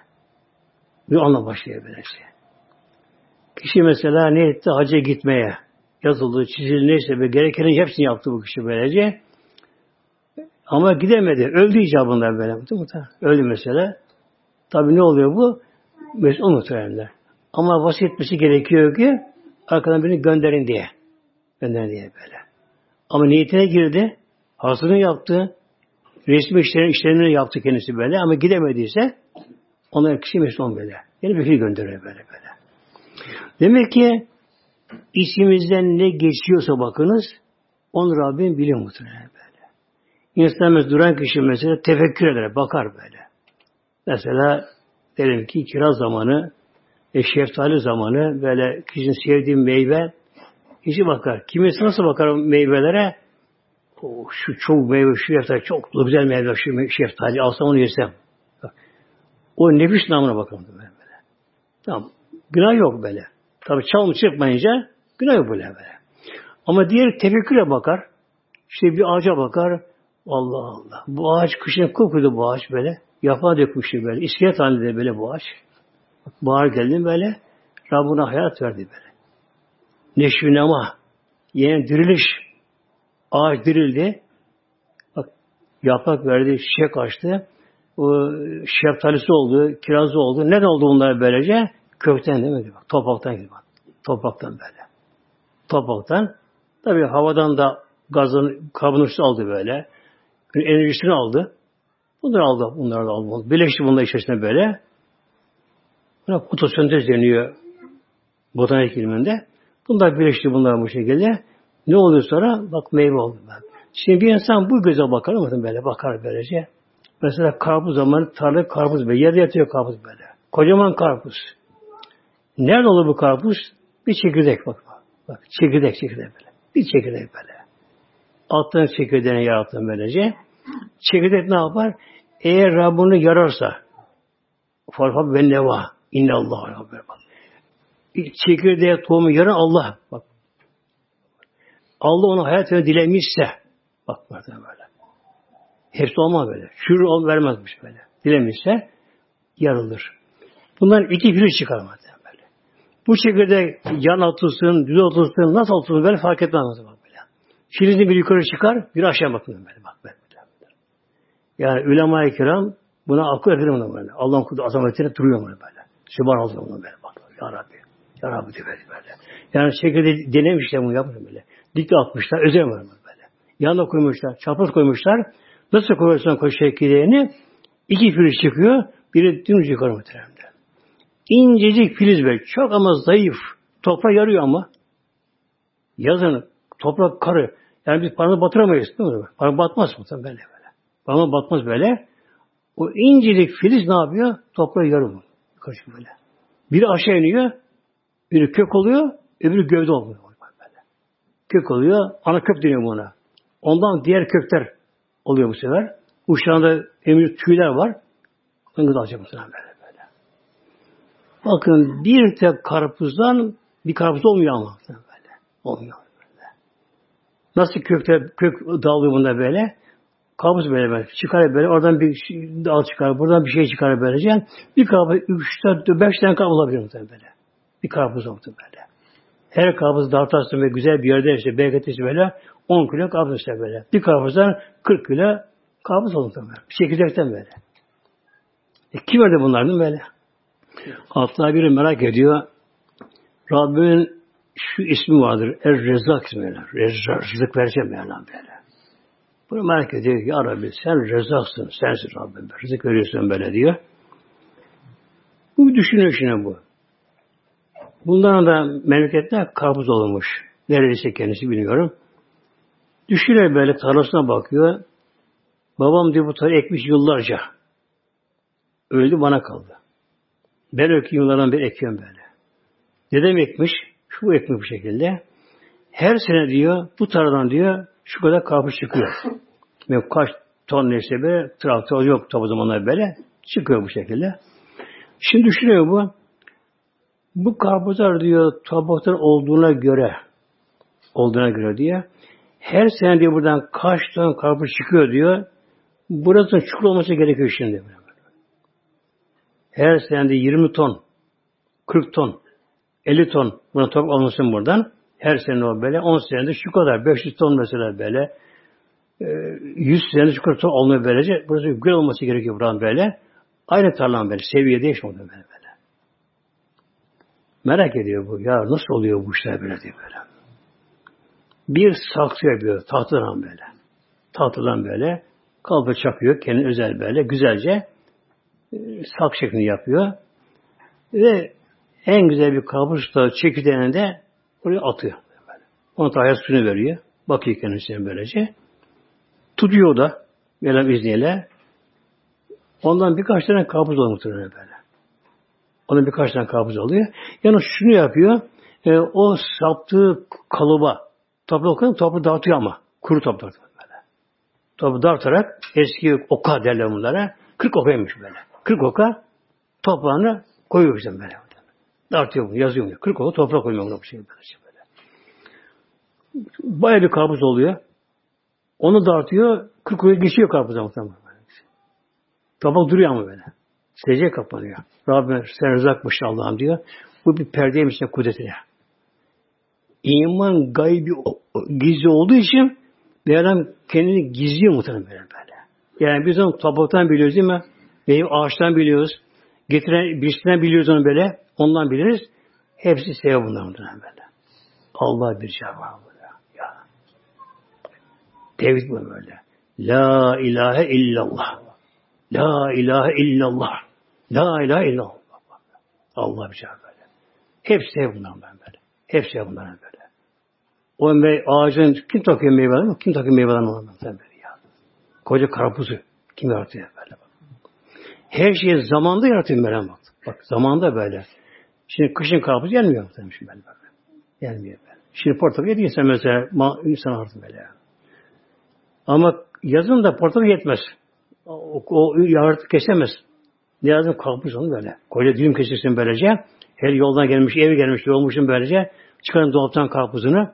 Bir anla başlıyor böyle şey. Kişi mesela niyette hacca gitmeye yazıldı, çizildi neyse ve gerekenin hepsini yaptı bu kişi böylece. Ama gidemedi. Öldü icabında böyle. Öldü mesela. Tabi ne oluyor bu? Mesela muhtemelen. Ama vasiyet etmesi gerekiyor ki arkadan birini gönderin diye. Gönderin diye böyle. Ama niyetine girdi. Hazırını yaptı. Resmi işlerini, işlerini yaptı kendisi böyle ama gidemediyse onlara kişi mesul böyle. Yani bir gönderiyor böyle böyle. Demek ki içimizden ne geçiyorsa bakınız onu Rabbim biliyor muhtemelen böyle. İnsan mesela duran kişi mesela tefekkür eder, bakar böyle. Mesela derim ki kiraz zamanı e, şeftali zamanı böyle kişinin sevdiği meyve kişi bakar. Kimisi nasıl bakar meyvelere? O, şu çok meyve, şu şeftali çok güzel meyve, şu şeftali alsam onu yesem. O nefis namına bakalım böyle. Tamam. Günah yok böyle. Tabi çalmış çıkmayınca günah yok böyle böyle. Ama diğer tefekküre bakar. İşte bir ağaca bakar. Allah Allah. Bu ağaç kışın kokuyordu bu ağaç böyle. Yaprağı dökmüştü böyle. İskelet halinde böyle bu ağaç. Bahar geldi böyle. Rabbuna hayat verdi böyle. Neşvi nema. Yeni diriliş. Ağaç dirildi. Bak yaprak verdi, çiçek açtı. O şeftalisi oldu, kirazı oldu. Ne oldu bunlar böylece? Kökten değil mi? Topraktan gibi. Topraktan böyle. Topraktan. Tabi havadan da gazın karbon aldı böyle. Enerjisini aldı. Bunları aldı. Bunları da aldı. Birleşti bunlar içerisinde böyle. Buna fotosentez deniyor botanik ilminde. Bunlar birleşti bunlar bu şekilde. Ne oluyor sonra? Bak meyve oldu. Ben. Şimdi bir insan bu göze bakar mı böyle? Bakar böylece. Mesela karpuz zamanı tarla karpuz böyle. Yerde yatıyor karpuz böyle. Kocaman karpuz. Nerede olur bu karpuz? Bir çekirdek bak. Bak çekirdek çekirdek böyle. Bir çekirdek böyle. Alttan çekirdeğini yarattım böylece. Çekirdek ne yapar? Eğer Rabbini yararsa farfa ben neva. İnne Allah. Çekirdeğe tohumu yaran Allah. Bak. Allah ona hayat dilemişse bak böyle. Hepsi olmaz böyle. Şür ol vermezmiş böyle. Dilemişse yarılır. Bundan iki virüs çıkarmaz böyle. Bu şekilde yan atılsın, düz atılsın, nasıl atılsın böyle fark etmez bak böyle. Filizin bir yukarı çıkar, bir aşağı bakın böyle bak böyle. Yani ulema-i kiram buna akıl edelim buna böyle. Allah'ın kudu azametine duruyor böyle böyle. Sübhanallah buna böyle bak. Ya Rabbi. Ya Rabbi diye böyle. böyle. Yani şekilde denemişler bunu yapmış böyle. Dikte atmışlar, özel böyle. Yanına koymuşlar, çapraz koymuşlar. Nasıl koyarsan koy çekirdeğini iki filiz çıkıyor. Biri dümdüz yukarı muhtemelen. İncecik filiz böyle. Çok ama zayıf. Toprak yarıyor ama. Yazın toprak karı. Yani biz parmağı batıramayız değil mi? Parmağı batmaz mı? Böyle böyle. Parmağı batmaz böyle. O incelik filiz ne yapıyor? Toprağı yarıyor. Karışık böyle. Biri aşağı iniyor, biri kök oluyor, öbürü gövde oluyor. Böyle. Kök oluyor, ana kök deniyor buna. Ondan diğer kökler oluyor bu sefer. Uçlarında emir tüyler var. Onu da alacak bu sefer böyle böyle. Bakın bir tek karpuzdan bir karpuz olmuyor ama. Böyle. Olmuyor. Böyle. Nasıl kökler, kök dağılıyor bunda böyle. Kabus böyle böyle. Çıkar böyle. Oradan bir şey, dal çıkar. Buradan bir şey çıkar böylece. Bir kabus, üç, dört, beş tane kabus olabilir böyle. Bir kabus oldu böyle. Her kabus dağıtarsın ve güzel bir yerde işte bereketli böyle 10 kilo kabus işte böyle. Bir kabusdan 40 kilo kabus oldu böyle. Çekirdekten böyle. E, kim verdi bunlardan böyle? Hatta biri merak ediyor. Rabbimin şu ismi vardır. Er-Rezzak ismi. Rızık vereceğim Mevlam böyle. Bunu merak ediyor. Ya Rabbi sen rezaksın. Sensin Rabbim. Rızık veriyorsun böyle diyor. Bu düşünüyor şimdi bu. Bundan da memlekette kabuz olmuş. Neredeyse kendisi bilmiyorum. Düşünüyor böyle tarlasına bakıyor. Babam diyor bu tarla ekmiş yıllarca. Öldü bana kaldı. Ben ökü yıllardan bir ekiyorum böyle. Dedem ekmiş. Şu ekmiş bu şekilde. Her sene diyor bu tarladan diyor şu kadar karpuz çıkıyor. (laughs) Ve kaç ton neyse be traktör yok tabi zamanlar böyle. Çıkıyor bu şekilde. Şimdi düşünüyor bu. Bu karpuzlar diyor tabaklar olduğuna göre olduğuna göre diye her sene diyor buradan kaç ton karpuz çıkıyor diyor. Burası çukur olması gerekiyor şimdi. Her sene 20 ton, 40 ton, 50 ton buna toprak olmasın buradan. Her sene o böyle. 10 senede şu kadar. 500 ton mesela böyle. 100 e, senede şu kadar ton olmuyor böylece. Burası güzel olması gerekiyor buranın böyle. Aynı tarlan böyle. Seviye değişmiyor böyle böyle. Merak ediyor bu. Ya nasıl oluyor bu işler böyle diye böyle. Bir saksı yapıyor. Tahtadan böyle. Tahtadan böyle. Kalpa çakıyor. Kendi özel böyle. Güzelce sak şeklinde yapıyor. Ve en güzel bir kabus da çekirdeğini de Oraya atıyor. Ona da hayat suyunu veriyor. Bakıyor kendisine böylece. Tutuyor da Mevlam izniyle. Ondan birkaç tane kabuz oluyor muhtemelen böyle. Ondan birkaç tane kabuz oluyor. Yani şunu yapıyor. E, o saptığı kalıba koyuyor, toprağı dağıtıyor ama. Kuru toprak böyle. Toprağı dağıtarak eski oka derler bunlara. Kırk okaymış böyle. Kırk oka toprağını koyuyor bizim böyle. Dağıtıyor bunu, yazıyor bunu. Kırk oka toprak koyuyor buna bu şey böyle. Baya bir karpuz oluyor. Onu dağıtıyor, kırk oka geçiyor karpuza muhtemelen. Toprak duruyor ama böyle. Secdeye kapanıyor. Rabbim sen rızakmış Allah'ım diyor. Bu bir perdeymiş kudretine. İman gaybi gizli olduğu için adam kendini gizliyor muhtemelen böyle. Yani biz onu topraktan biliyoruz değil mi? Meyve ağaçtan biliyoruz. Getiren birisinden biliyoruz onu böyle. Ondan biliriz. Hepsi sevap bunlar muhtemelen böyle. Allah bir cevabı burada. Ya. Tevhid bu böyle. La ilahe illallah. La ilahe illallah. La ilahe illallah. Allah bir cevap böyle. Hepsi bundan böyle. Hepsi bundan böyle. O mey ağacın kim takıyor meyvelerini? Kim takıyor meyvelerini ondan böyle ya. Koca karpuzu kim yaratıyor böyle. Her şeyi zamanda yaratıyor Meryem bak. Bak zamanda böyle. Şimdi kışın karpuz gelmiyor mu demiş ben böyle. Gelmiyor böyle. Şimdi portakal insan mesela insan artık böyle. Ama yazın da portakal yetmez. O, o yaratı kesemez. Ne lazım kalkmış onu böyle. Koca dilim kesilsin böylece. Her yoldan gelmiş, ev gelmiş, olmuşsun böylece. Çıkarın dolaptan karpuzunu.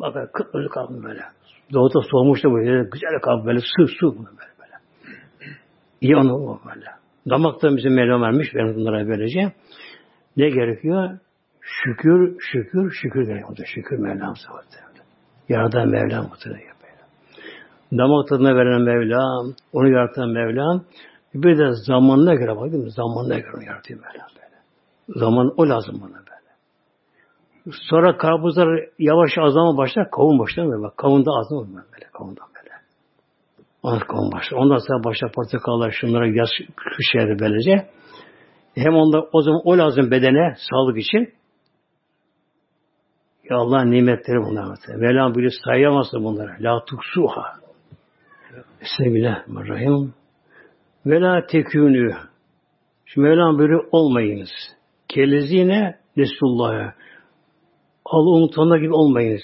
Bak kıpkırmızı kalkmış böyle. Dolapta soğumuş da böyle. Güzel kalkmış böyle. Su, su böyle böyle. İyi onu o böyle. Damakta bizim vermiş. Ben bunlara böylece. Ne gerekiyor? Şükür, şükür, şükür gerekiyor. Şükür Mevlam savaştı. Yaradan Mevlam muhtemelen. Damak tadına veren Mevlam, onu yaratan Mevlam, bir de zamanına göre bak değil mi? Zamanına göre onu yaratıyor Mevlam böyle. Zaman o lazım bana böyle. Sonra karpuzlar yavaş azalma başlar, kavun başlar mı? Bak kavunda azalma böyle, kavundan böyle. Sonra başlar. Ondan sonra başlar portakallar, şunlara yaz yerde böylece. Hem onda o zaman o lazım bedene, sağlık için. Ya Allah nimetleri bunlar. Mevlam bile sayamazsın bunları. La tuksuha. Bismillahirrahmanirrahim. Ve la tekünü. Şimdi Mevlam böyle olmayınız. Kelezine Resulullah'a. Allah unutanlar gibi olmayınız.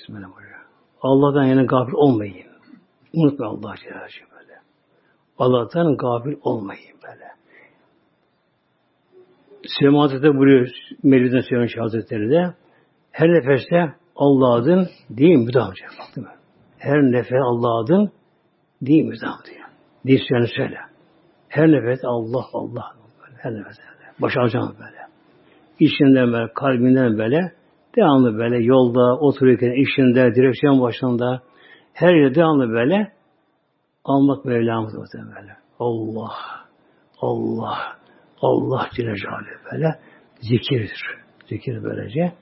Allah'tan yani gafil olmayın. Unutma Allah Celle böyle. Allah'tan gafil olmayın böyle. Süleyman Hazretleri buyuruyor Mevlid'in Süleyman Hazretleri de her nefeste Allah adın değil mi? Müdam diyor. Her nefes Allah adın değil mi? Müdam diyor. Dil söyle. Her nefes Allah Allah. Her nefes öyle. Baş alacağım böyle. İçinden böyle, kalbinden böyle, devamlı böyle yolda, otururken, işinde, direksiyon başında, her yerde devamlı böyle almak Mevlamız böyle. Allah, Allah, Allah Celle böyle zikirdir. Zikir böylece.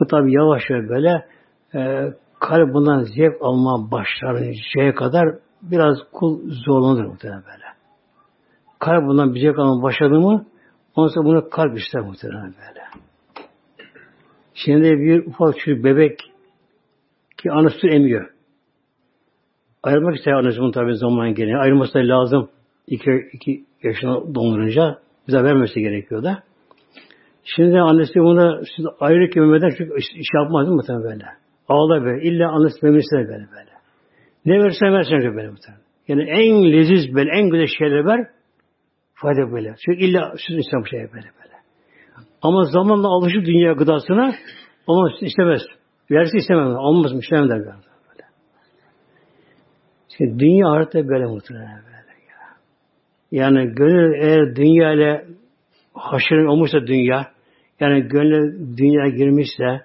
Bu tabi yavaş yavaş böyle e, kalp bundan zevk alma başlayıncaya kadar biraz kul zorlanır muhtemelen böyle. Kalp bundan bir zevk alma başladı mı ondan sonra bunu kalp ister muhtemelen böyle. Şimdi bir ufak çocuk bebek ki anası emiyor. Ayrılmak ister annesi tabi zaman geliyor. Ayrılması da lazım. İki, iki yaşına doldurunca bize vermesi gerekiyor da. Şimdi annesi buna siz ayrı memeden çünkü iş, iş yapmaz mı muhtemelen böyle. Ağlar böyle. İlla annesi memesi böyle böyle. Ne versen versen böyle muhtemelen. Yani en leziz böyle, en güzel şeyler ver, fayda böyle. Çünkü illa süt bir şey böyle böyle. Ama zamanla alışır dünya gıdasına, ama istemez. Versi istemez. Olmaz mı? İstemez der böyle. Şimdi dünya artık böyle muhtemelen böyle. Yani gönül eğer dünya ile haşır olmuşsa dünya, yani gönlü dünya girmişse,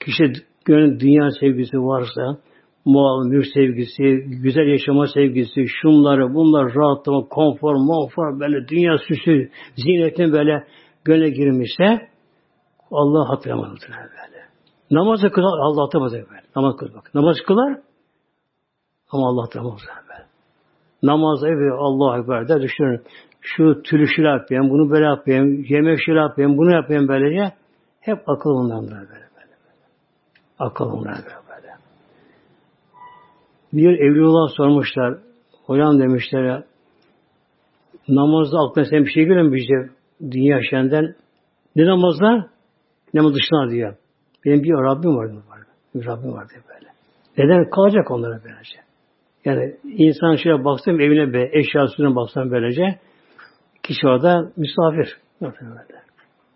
kişi gönlün dünya sevgisi varsa, mal, mülk sevgisi, güzel yaşama sevgisi, şunları, bunlar, rahatlama, konfor, monfor, böyle dünya süsü, zinetin böyle gönle girmişse, Allah hatırlamaz böyle. Namazı kılar, Allah hatırlamaz böyle. Namaz kılar. Namaz kılar, ama Allah hatırlamaz böyle. Namaz evi Allah Ekber der düşünün şu tülü şöyle yapayım, bunu böyle yapayım, yemek şöyle yapayım, bunu yapayım böylece. Hep akıl bundan böyle böyle. böyle. Akıl bundan böyle böyle. Bir evliyolar sormuşlar, hocam demişler, namazda aklına sen bir şey görüyor musun işte dünya yaşayandan? Ne namazda? Ne mi dışına diyor. Benim bir Rabbim vardı. Bir Rabbim vardı böyle. Neden? Kalacak onlara böylece. Yani insan şöyle baksın evine be, eşyasına baksın böylece Kişi orada misafir.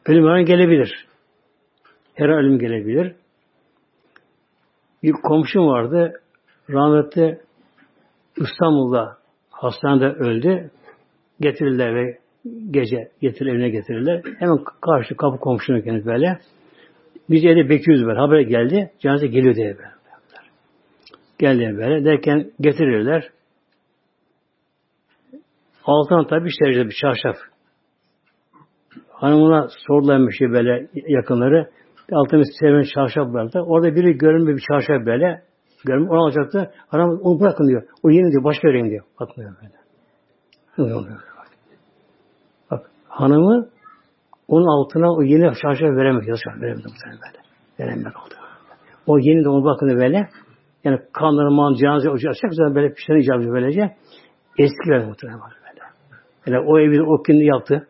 Ölüm her gelebilir. Her ölüm gelebilir. Bir komşum vardı. Rahmetli İstanbul'da hastanede öldü. Getirirler ve gece getir evine getirirler. Hemen karşı kapı komşunun kendisi böyle. Biz evde bekliyoruz böyle. Haber geldi. Cenaze geliyor diye böyle. Geldi böyle. Derken getirirler. Altına tabi işte bir çarşaf. Hanımına sordular bir şey böyle yakınları. Altına bir çarşaf vardı. Orada biri görünmüyor bir çarşaf böyle. Görünmüyor. Onu alacaktı. Hanım onu bırakın diyor. O yeni diyor. Başka vereyim diyor. Bakmıyor böyle. Bak hanımı onun altına o yeni çarşaf veremez. Çarşaf veremez. Veremez oldu. O yeni de onu bakın böyle. Yani kanlarman, cenaze ocağı böyle pişen icabı böylece eski verdi muhtemelen. Yani o evi o kendi yaptı.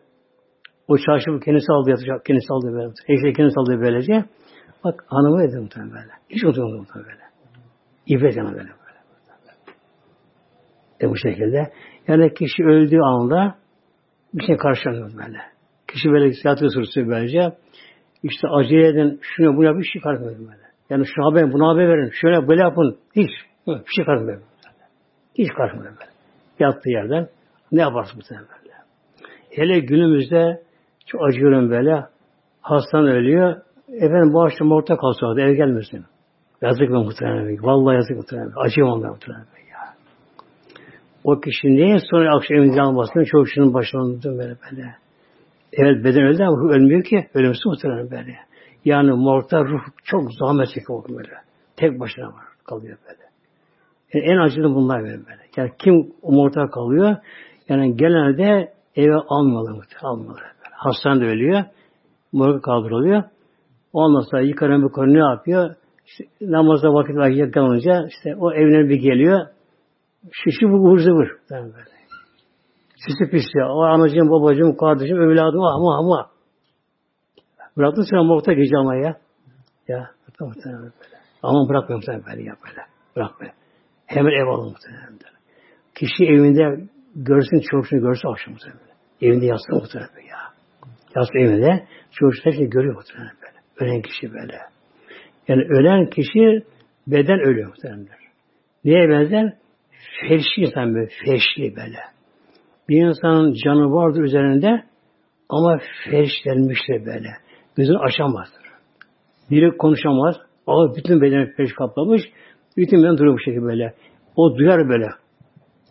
O çarşafı kendisi aldı yatacak. Kendisi aldı böyle. Eşeği kendisi aldı böylece. Bak hanımı dedi muhtemelen böyle. Hiç unutmadı muhtemelen böyle. İbret yana böyle. böyle. E bu şekilde. Yani kişi öldüğü anda bir şey karşılanıyor böyle. Kişi böyle tiyatro sorusu böylece işte acele edin, şunu bunu yapın, şey karşılanıyor böyle. Yani şu haber, bunu haber verin, şöyle böyle yapın. Hiç. Bir şey karşılanıyor. Hiç karşılanıyor böyle. Yattığı yerden ne yaparsın bu böyle? Hele günümüzde çok acıyorum böyle. Hastan ölüyor. Efendim bu akşam orta kalsa ev gelmesin. Yazık mı muhtemelen. Vallahi yazık muhtemelen. Acıyamam ben muhtemelen. Ya. O kişi niye sonra akşam evinde almasın? Çok kişinin başına böyle böyle. Evet beden öldü ama ölmüyor ki. Ölümsüz muhtemelen böyle. Yani morta ruh çok zahmet çekiyor böyle. Tek başına var. Kalıyor böyle. Yani en acılı bunlar böyle. böyle. Yani kim umurta kalıyor? Yani genelde eve. Almıyorlar. Böyle. Hastanede ölüyor. Morga kaldırılıyor. Ondan sonra yıkarın bu konu ne yapıyor? İşte namazda vakit vakit kalınca işte o evine bir geliyor. Şişi bu ıvır zıvır. Yani böyle. Sisi pis ya. O anacığım, babacığım, kardeşim, evladım ama ama. Bıraktın sen morgda gece ama ya. Ya. Böyle. Ama bırakmıyor muhtemelen böyle ya böyle. Bırakmıyor. Hemen ev alın muhtemelen. Kişi evinde görsün çocuğunu görse akşam muhtemelen. Evinde yatsın muhtemelen ya. Yatsın evinde çocuk her şeyi görüyor muhtemelen böyle. Ölen kişi böyle. Yani ölen kişi beden ölüyor muhtemelen. Neye benzer? Felşli insan böyle. Felşli böyle. Bir insanın canı vardır üzerinde ama felçlenmiştir böyle. Gözünü açamazdır. Biri konuşamaz. Ama bütün bedeni felç kaplamış. Bütün beden duruyor bu şekilde böyle. O duyar böyle.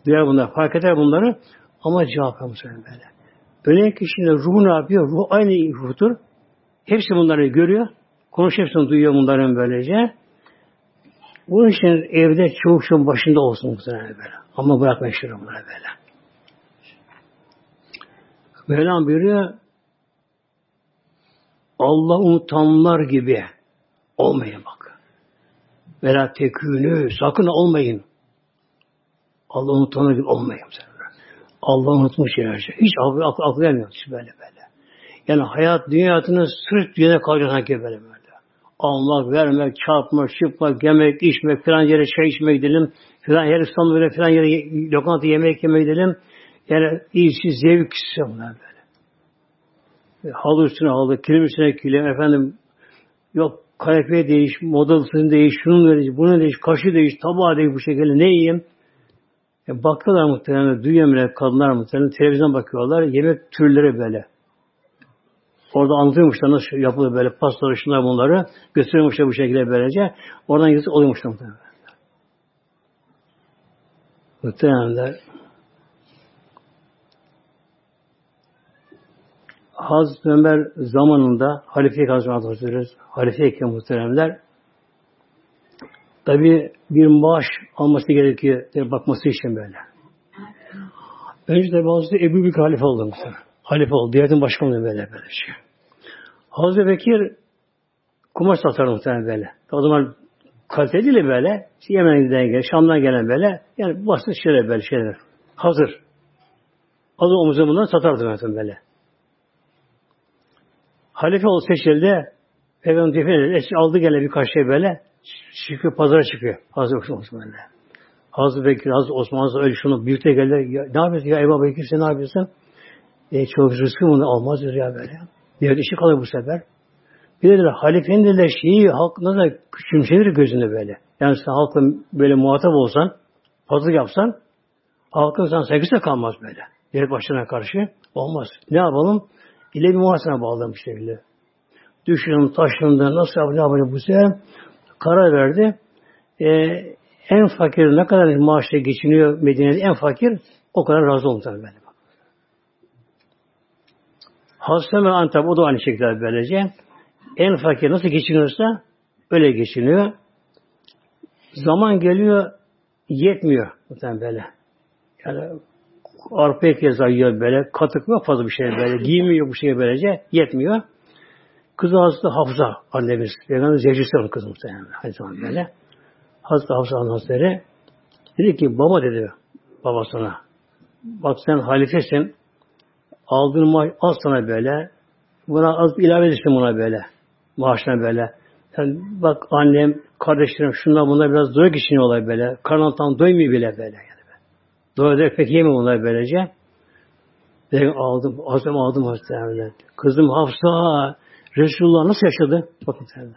Duyar bunlar. Fark eder bunları. Ama cevap yapmış böyle. Ölen kişinin ruhu ne yapıyor? Ruh aynı ruhtur. Hepsi bunları görüyor. Konuş hepsini duyuyor bunların böylece. Bu için evde çavuşun başında olsun muhtemelen böyle. Ama bırakma işte bunları böyle. Mevlam buyuruyor Allah unutanlar gibi olmayın bak. Vela tekünü sakın olmayın. Allah unutanlar gibi olmayın. Allah unutmuş yerce. Hiç aklı, aklı, aklı vermiyor. Böyle böyle. Yani hayat, dünyatını sırf dünyada kalacak sanki böyle böyle. Almak, vermek, çarpmak, çıkmak, yemek, içmek, filan yere çay içmek gidelim. Filan yer İstanbul'da böyle filan yere lokanta yemek yemek gidelim. Yani iyisi zevk bunlar böyle. Halı üstüne halı, kilim üstüne kilim, efendim yok kanepe değiş, modalısını değiş, şunu değiş, bunu değiş, kaşı değiş, tabağı değiş bu şekilde ne yiyeyim? E, baktılar muhtemelen, duyuyor kadınlar muhtemelen, televizyon bakıyorlar, yemek türleri böyle. Orada anlatıyormuşlar nasıl yapılıyor böyle pastaları şunlar bunları. Gösteriyormuşlar bu şekilde böylece. Oradan yazık oluyormuşlar muhtemelen. Muhtemelen Hazreti Ömer zamanında Halife Hazretleri Halife muhteremler tabi bir maaş alması gerekiyor bakması için böyle. Önce de bazı Ebu Bekir halife oldu mesela. Halife oldu. Diyanetin başkanı böyle böyle şey. Hazreti Bekir kumaş satar muhtemelen böyle. O zaman kaliteli böyle. Yemen'e giden gelen, Şam'dan gelen böyle. Yani basit şeyler böyle şeyler. Hazır. Adı omuzumdan satardı mesela böyle. Halife oldu seçildi. Peygamber defin edildi. Aldı gene birkaç şey böyle. Çıkıyor, pazara çıkıyor. Hazreti Osman böyle. Hazreti Bekir, Hazreti Osman, Hazreti öyle şunu büyükte geldi. Ya, ne yapıyorsun ya Ebu Bekir sen ne yapıyorsun? E, çok rızkı bunu almaz ya böyle. Diğer işi kalır bu sefer. Bir de halifenin dediler şeyi halk nasıl küçümsenir gözünde böyle. Yani sen halkla böyle muhatap olsan, fazla yapsan halkın sana sevgisi de kalmaz böyle. Diğer başlarına karşı olmaz. Ne yapalım? İle bir muhasene bağlamış şekilde. Düşünün, taşındı, nasıl yapacak, ne yapacak bu sefer karar verdi. Ee, en fakir ne kadar maaşla geçiniyor Medine'de en fakir o kadar razı tabii böyle. Hazreti Ömer Antep o da aynı şekilde böylece. En fakir nasıl geçiniyorsa öyle geçiniyor. Zaman geliyor yetmiyor muhtemelen böyle. Yani arpa ekez yiyor böyle. Katık mı fazla bir şey böyle. Giymiyor bu şeye böylece. Yetmiyor. Kızı Hazreti Hafsa annemiz. Peygamber zevcisi onun kızı muhtemelen. Hadi zaman böyle. Hazreti Hafsa Hazretleri dedi ki baba dedi babasına. Bak sen halifesin. Aldığın maaş az sana böyle. Buna az ilave edilsin buna böyle. Maaşına böyle. Sen bak annem, kardeşlerim şunlar bunlar biraz doyuk geçiniyorlar böyle. Karnından tam doymuyor bile böyle. Dolayısıyla pek yemiyor bunlar böylece. Ben aldım, azam aldım Hazreti Kızım Hafsa, Resulullah nasıl yaşadı? Bakın sen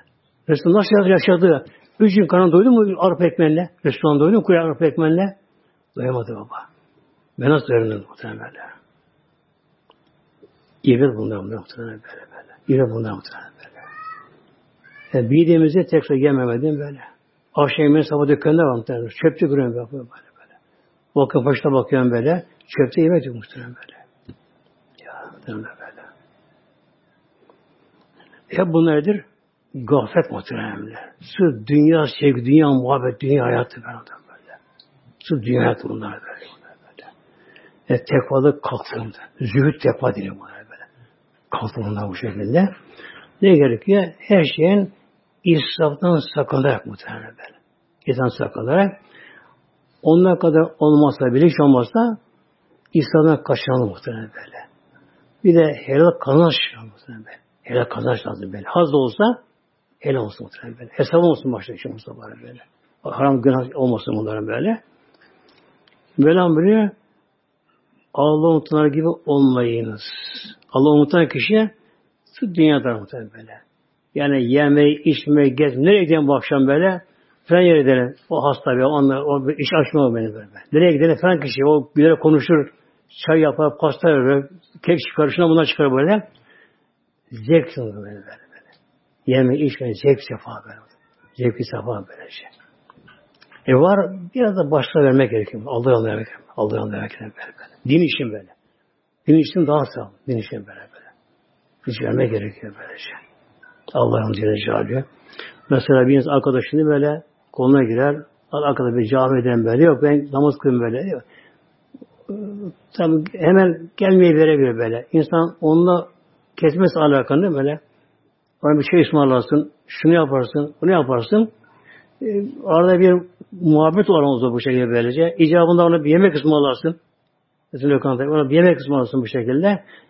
Resulullah nasıl yaşadı? Üç gün karnı doydu mu arpa ekmenle? Resulullah doydu mu kuyu arpa ekmenle? Doyamadı baba. Ben nasıl doyamadım muhtemelen böyle. İbret bunlar muhtemelen böyle böyle. İbret bunlar muhtemelen böyle. Yani bildiğimizi tekrar yememedim böyle. Akşam yemeğin sabah dükkanında var muhtemelen. Çöpçü görüyorum böyle. Bakın başına bakıyorum böyle. Çöpte yemek yok muhtemelen böyle. Ya muhtemelen böyle. Hep bunlar nedir? Gaflet muhtemelen. Sırf dünya sevgi, dünya muhabbet, dünya hayatı böyle. böyle. Sırf dünya bunlar böyle. böyle. E, tekvalı kalktığında. Zühd tekva deniyor bunlar böyle. Kalktığında bu şekilde. Ne gerekiyor? Her şeyin israftan sakınarak muhtemelen böyle. İnsan sakınarak onlar kadar olmazsa bile hiç olmazsa İslam'a kaçınalım muhtemelen böyle. Bir de helal kazanç muhtemelen böyle. Helal kazanç lazım böyle. Haz da olsa helal olsun muhtemelen böyle. Hesabı olsun başta için muhtemelen böyle. Haram günah olmasın bunların böyle. Mevlam buyuruyor Allah unutanlar gibi olmayınız. Allah unutan kişi dünyada muhtemelen böyle. Yani yemeği, içmeyi, gez, nereye gidelim bu akşam böyle? Falan yere gidelim. O hasta bir, onlar, o iş açmıyor beni böyle. Nereye gidelim falan kişi, o gülerek konuşur, çay yapar, pasta verir, kek çıkar, şuna bunlar çıkar böyle. Zevk sınırı böyle böyle. böyle. Yeme, içme, zevk sefa böyle. Zevk sefa böyle şey. E var, biraz da başta vermek gerekiyor. Allah'a yolunu vermek gerekiyor. Allah'a yolunu vermek gerekiyor. Din için böyle. Din için daha sağ. Din için böyle böyle. Hiç vermek gerekiyor böyle şey. Allah'ın Celle Celaluhu. Mesela bir insan arkadaşını böyle koluna girer. Arkada bir camiden böyle yok. Ben namaz kılayım böyle. Yok. Tabi hemen gelmeyi verebilir böyle. İnsan onunla kesmesi alakanı böyle. Ona bir şey ısmarlarsın, şunu yaparsın, bunu yaparsın. Ee, arada bir muhabbet aramızda bu şekilde böylece. İcabında ona bir yemek ısmarlarsın. Mesela lokantaya ona bir yemek ısmarlarsın bu şekilde.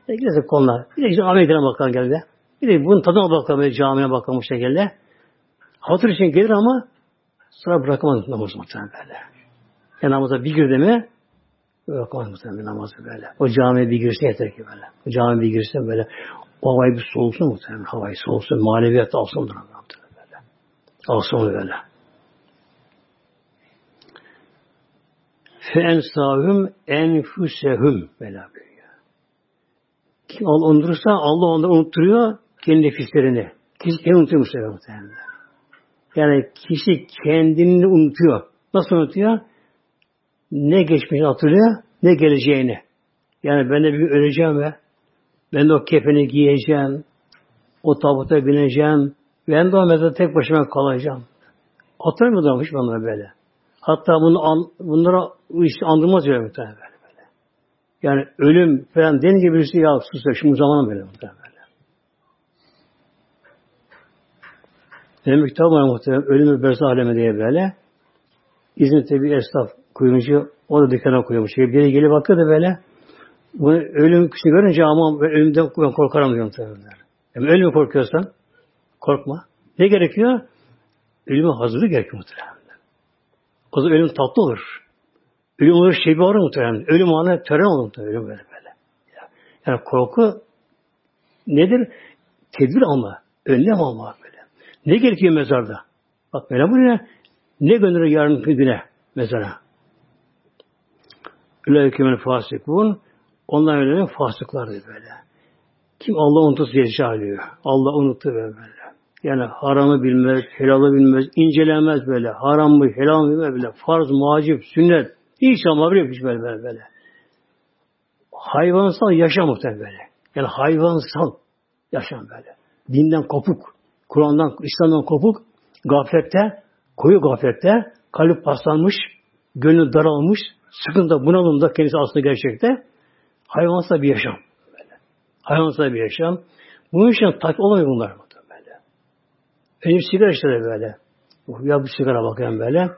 E, gidersin konular. Bir de işte bakalım geldi. Bir de bunun tadına bakalım, camiye bakalım bu şekilde. Hatır için gelir ama sonra bırakamaz namazı muhtemelen böyle. Yani namaza bir girdi mi bırakamaz muhtemelen namazı böyle. O camiye bir girse yeter ki böyle. O camiye bir girse böyle o havayı bir soğusun muhtemelen. Havayı soğusun. Maneviyat alsın onu böyle. Alsın onu böyle. Fe ensahüm enfüsehüm böyle buyuruyor. Kim Allah unutursa Allah onları unutturuyor kendi nefislerini. Kişi kendini unutuyor muhtemelen. Yani kişi kendini unutuyor. Nasıl unutuyor? Ne geçmişini hatırlıyor, ne geleceğini. Yani ben de bir öleceğim ve ben de o kefeni giyeceğim, o tabuta bineceğim, ben de o mezarda tek başıma kalacağım. Hatırlamıyor hiç bana böyle. Hatta bunu an, bunlara işte andırmaz öyle muhtemelen böyle, böyle. Yani ölüm falan denince birisi ya sus şimdi zaman böyle muhtemelen. Benim kitap var muhtemelen. Ölümü Berzah Alemi diye böyle. İzmir'de bir esnaf kuyumcu o da dükkana koymuş. Biri gelip bakıyor da böyle bunu ölüm kişini görünce ama ölümden ben korkarım diyor muhtemelen. Yani ölümü korkuyorsan korkma. Ne gerekiyor? Ölüme hazırlık gerekiyor muhtemelen. O zaman ölüm tatlı olur. Ölüm olur şey bir olur muhtemelen. Ölüm anı tören olur muhtemelen. Ölüm böyle böyle. Yani korku nedir? Tedbir alma. Önlem alma. Ne gerekiyor mezarda? Bak böyle buraya ne gönderir yarın güne mezara? Üleykümün fasıkun onlar öyle fasıklardı böyle. Kim Allah unutursa yaşalıyor. Allah unuttu böyle. Yani haramı bilmez, helalı bilmez, incelemez böyle. Haram mı, helal mı bilmez böyle. Farz, muacip, sünnet. Ama böyle hiç böyle böyle. böyle. Hayvansal yaşam muhtemelen böyle. Yani hayvansal yaşam böyle. Dinden kopuk. Kur'an'dan, İslam'dan kopuk, gaflette, koyu gaflette, kalp paslanmış, gönlü daralmış, sıkıntı, bunalımda kendisi aslında gerçekte hayvansal bir yaşam. Böyle. Hayvansal bir yaşam. Bunun için takip olamıyor bunlar. Böyle. Önce sigara işte de böyle. Ya bir sigara bakıyorum böyle.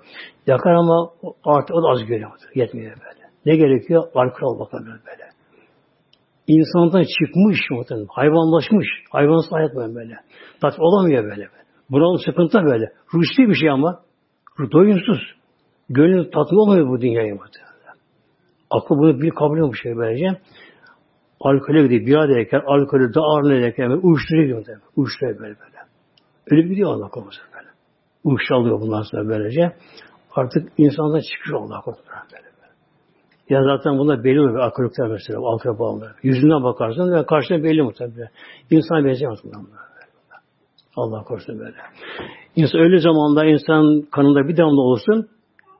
Yakar ama artık o da az görüyor. Yetmiyor böyle. Ne gerekiyor? Alkol bakalım böyle insandan çıkmış muhtemelen. Hayvanlaşmış. Hayvansız hayat böyle böyle. Tatmin olamıyor böyle. Bunalım sıkıntı böyle. Ruhsuz bir şey ama. Doyumsuz. Gönlü tatmin olmuyor bu dünyaya muhtemelen. Aklı bunu bir kabul bu şey böylece. Alkole gidiyor. Bir ederken, alkolü de ağırlı ederken, uyuşturuyor muhtemelen. Uyuşturuyor böyle böyle. Öyle gidiyor Allah korusun böyle. Uyuşturuyor alıyor bundan sonra böylece. Artık insandan çıkıyor Allah korusun böyle. Ya zaten bunda belli oluyor. Alkolikler mesela, bağımlı. Yüzünden bakarsın ve karşına belli muhtemelen. İnsan benzemez bundan. Allah korusun böyle. İnsan öyle zamanda insan kanında bir damla olsun,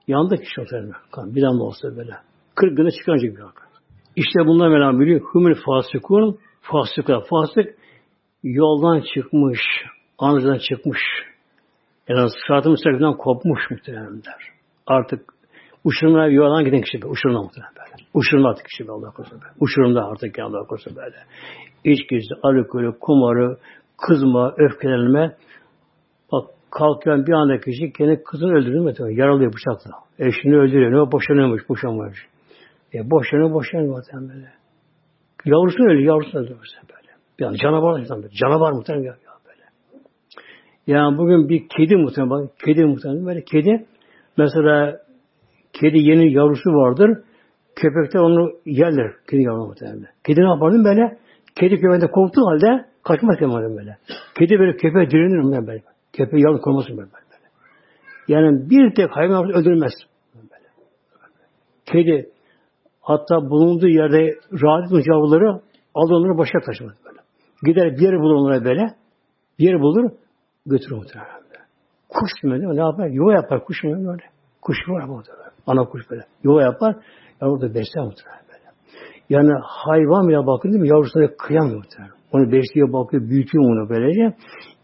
yandı kişi muhtemelen. Kan, bir damla olsa böyle. 40 güne çıkaracak bir hak. İşte bunlar Mevlam biliyor. Humul fasikun, fasıka, fasık yoldan çıkmış, anızdan çıkmış. Yani sıratı müstakimden kopmuş muhtemelen der. Artık Uçurumuna yuvarlan giden kişi böyle. Uçurumda muhtemelen böyle. Uçurumda artık kişi böyle Allah korusun böyle. Uçurumda artık Allah korusun böyle. İçkisi, alkolü, kumarı, kızma, öfkelenme. Bak kalkıyor bir anda kişi kendi kızını öldürür mü? Yaralıyor bıçakla. Eşini öldürüyor. Ne boşanıyormuş, boşanmıyormuş. E boşanıyor, boşanıyor zaten böyle. Yavrusu öyle, yavrusu öldürür böyle. Yani canavar insan böyle. Canavar muhtemelen böyle. Yani bugün bir kedi muhtemelen, kedi muhtemelen böyle kedi mesela kedi yeni yavrusu vardır. Köpekler onu yerler. Kedi yavru muhtemelen. Kedi ne yapardım böyle? Kedi köpeğinde korktuğu halde kaçmaz kemalem böyle. Kedi böyle köpeğe direnir mi böyle? Köpeği yavru korumasın böyle, böyle. Yani bir tek hayvan öldürmez. Böyle. Kedi hatta bulunduğu yerde rahat etmiş yavruları alır onları başa taşımaz böyle. Gider bir yere bulur onlara böyle. Bir yere bulur götürür muhtemelen. Kuş gibi ne yapar? Yuva yapar kuş gibi böyle. Kuş var ama böyle. Ana kuş böyle. Yuva yapar. Yavru da besler muhtemelen böyle. Yani hayvan bile bakın değil mi? Yavrusuna kıyamıyor muhtemelen. Onu besliyor, bakıyor, büyütüyor onu böylece.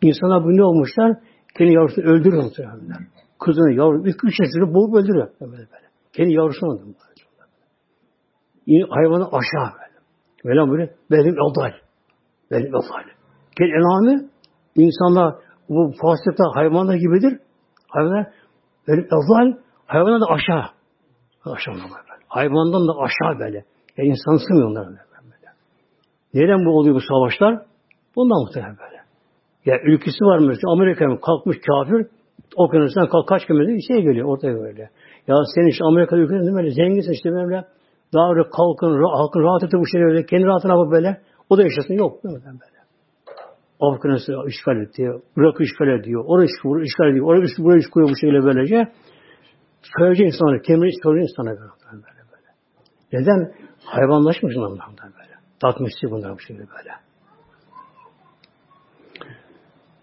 İnsanlar bu ne olmuşlar? Kendi yavrusunu öldürüyor muhtemelen. Kızını, yavru, üç, üç yaşını boğup öldürüyor. Böyle böyle. Kendi yavrusunu öldürüyor. Hayvanı aşağı böyle. Böyle böyle benim adal. Benim adal. Kendi enami insanlar bu fasıkta hayvanlar gibidir. Hayvanlar benim adal hayvanlar da aşağı. Aşağı böyle. Hayvandan da aşağı böyle. Yani insan sığmıyor onlara böyle. Neden bu oluyor bu savaşlar? Bundan muhtemelen böyle. Ya ülkesi var mesela Amerika'nın kalkmış kafir okyanustan kalk kaç kilometre bir şey geliyor ortaya böyle. Ya sen işte Amerika ülkesinde böyle zenginsin işte böyle daha öyle kalkın, halkın rahat edin bu şeyleri öyle, kendi rahatına bak böyle. O da yaşasın. Yok. Böyle. Afganistan'ı işgal etti. Irak'ı işgal ediyor. Orayı işgal ediyor. Orayı buraya iş koyuyor bu şekilde böylece. Köyce insanlar, kemeri köyce insanlar böyle, böyle. Neden? Hayvanlaşmış onlar böyle. Tatmışsı bunlar bu şekilde böyle.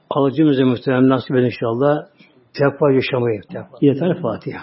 Alıcımıza muhtemelen nasip edin inşallah. Tekva yaşamayı. Tekva. Yeter Fatiha.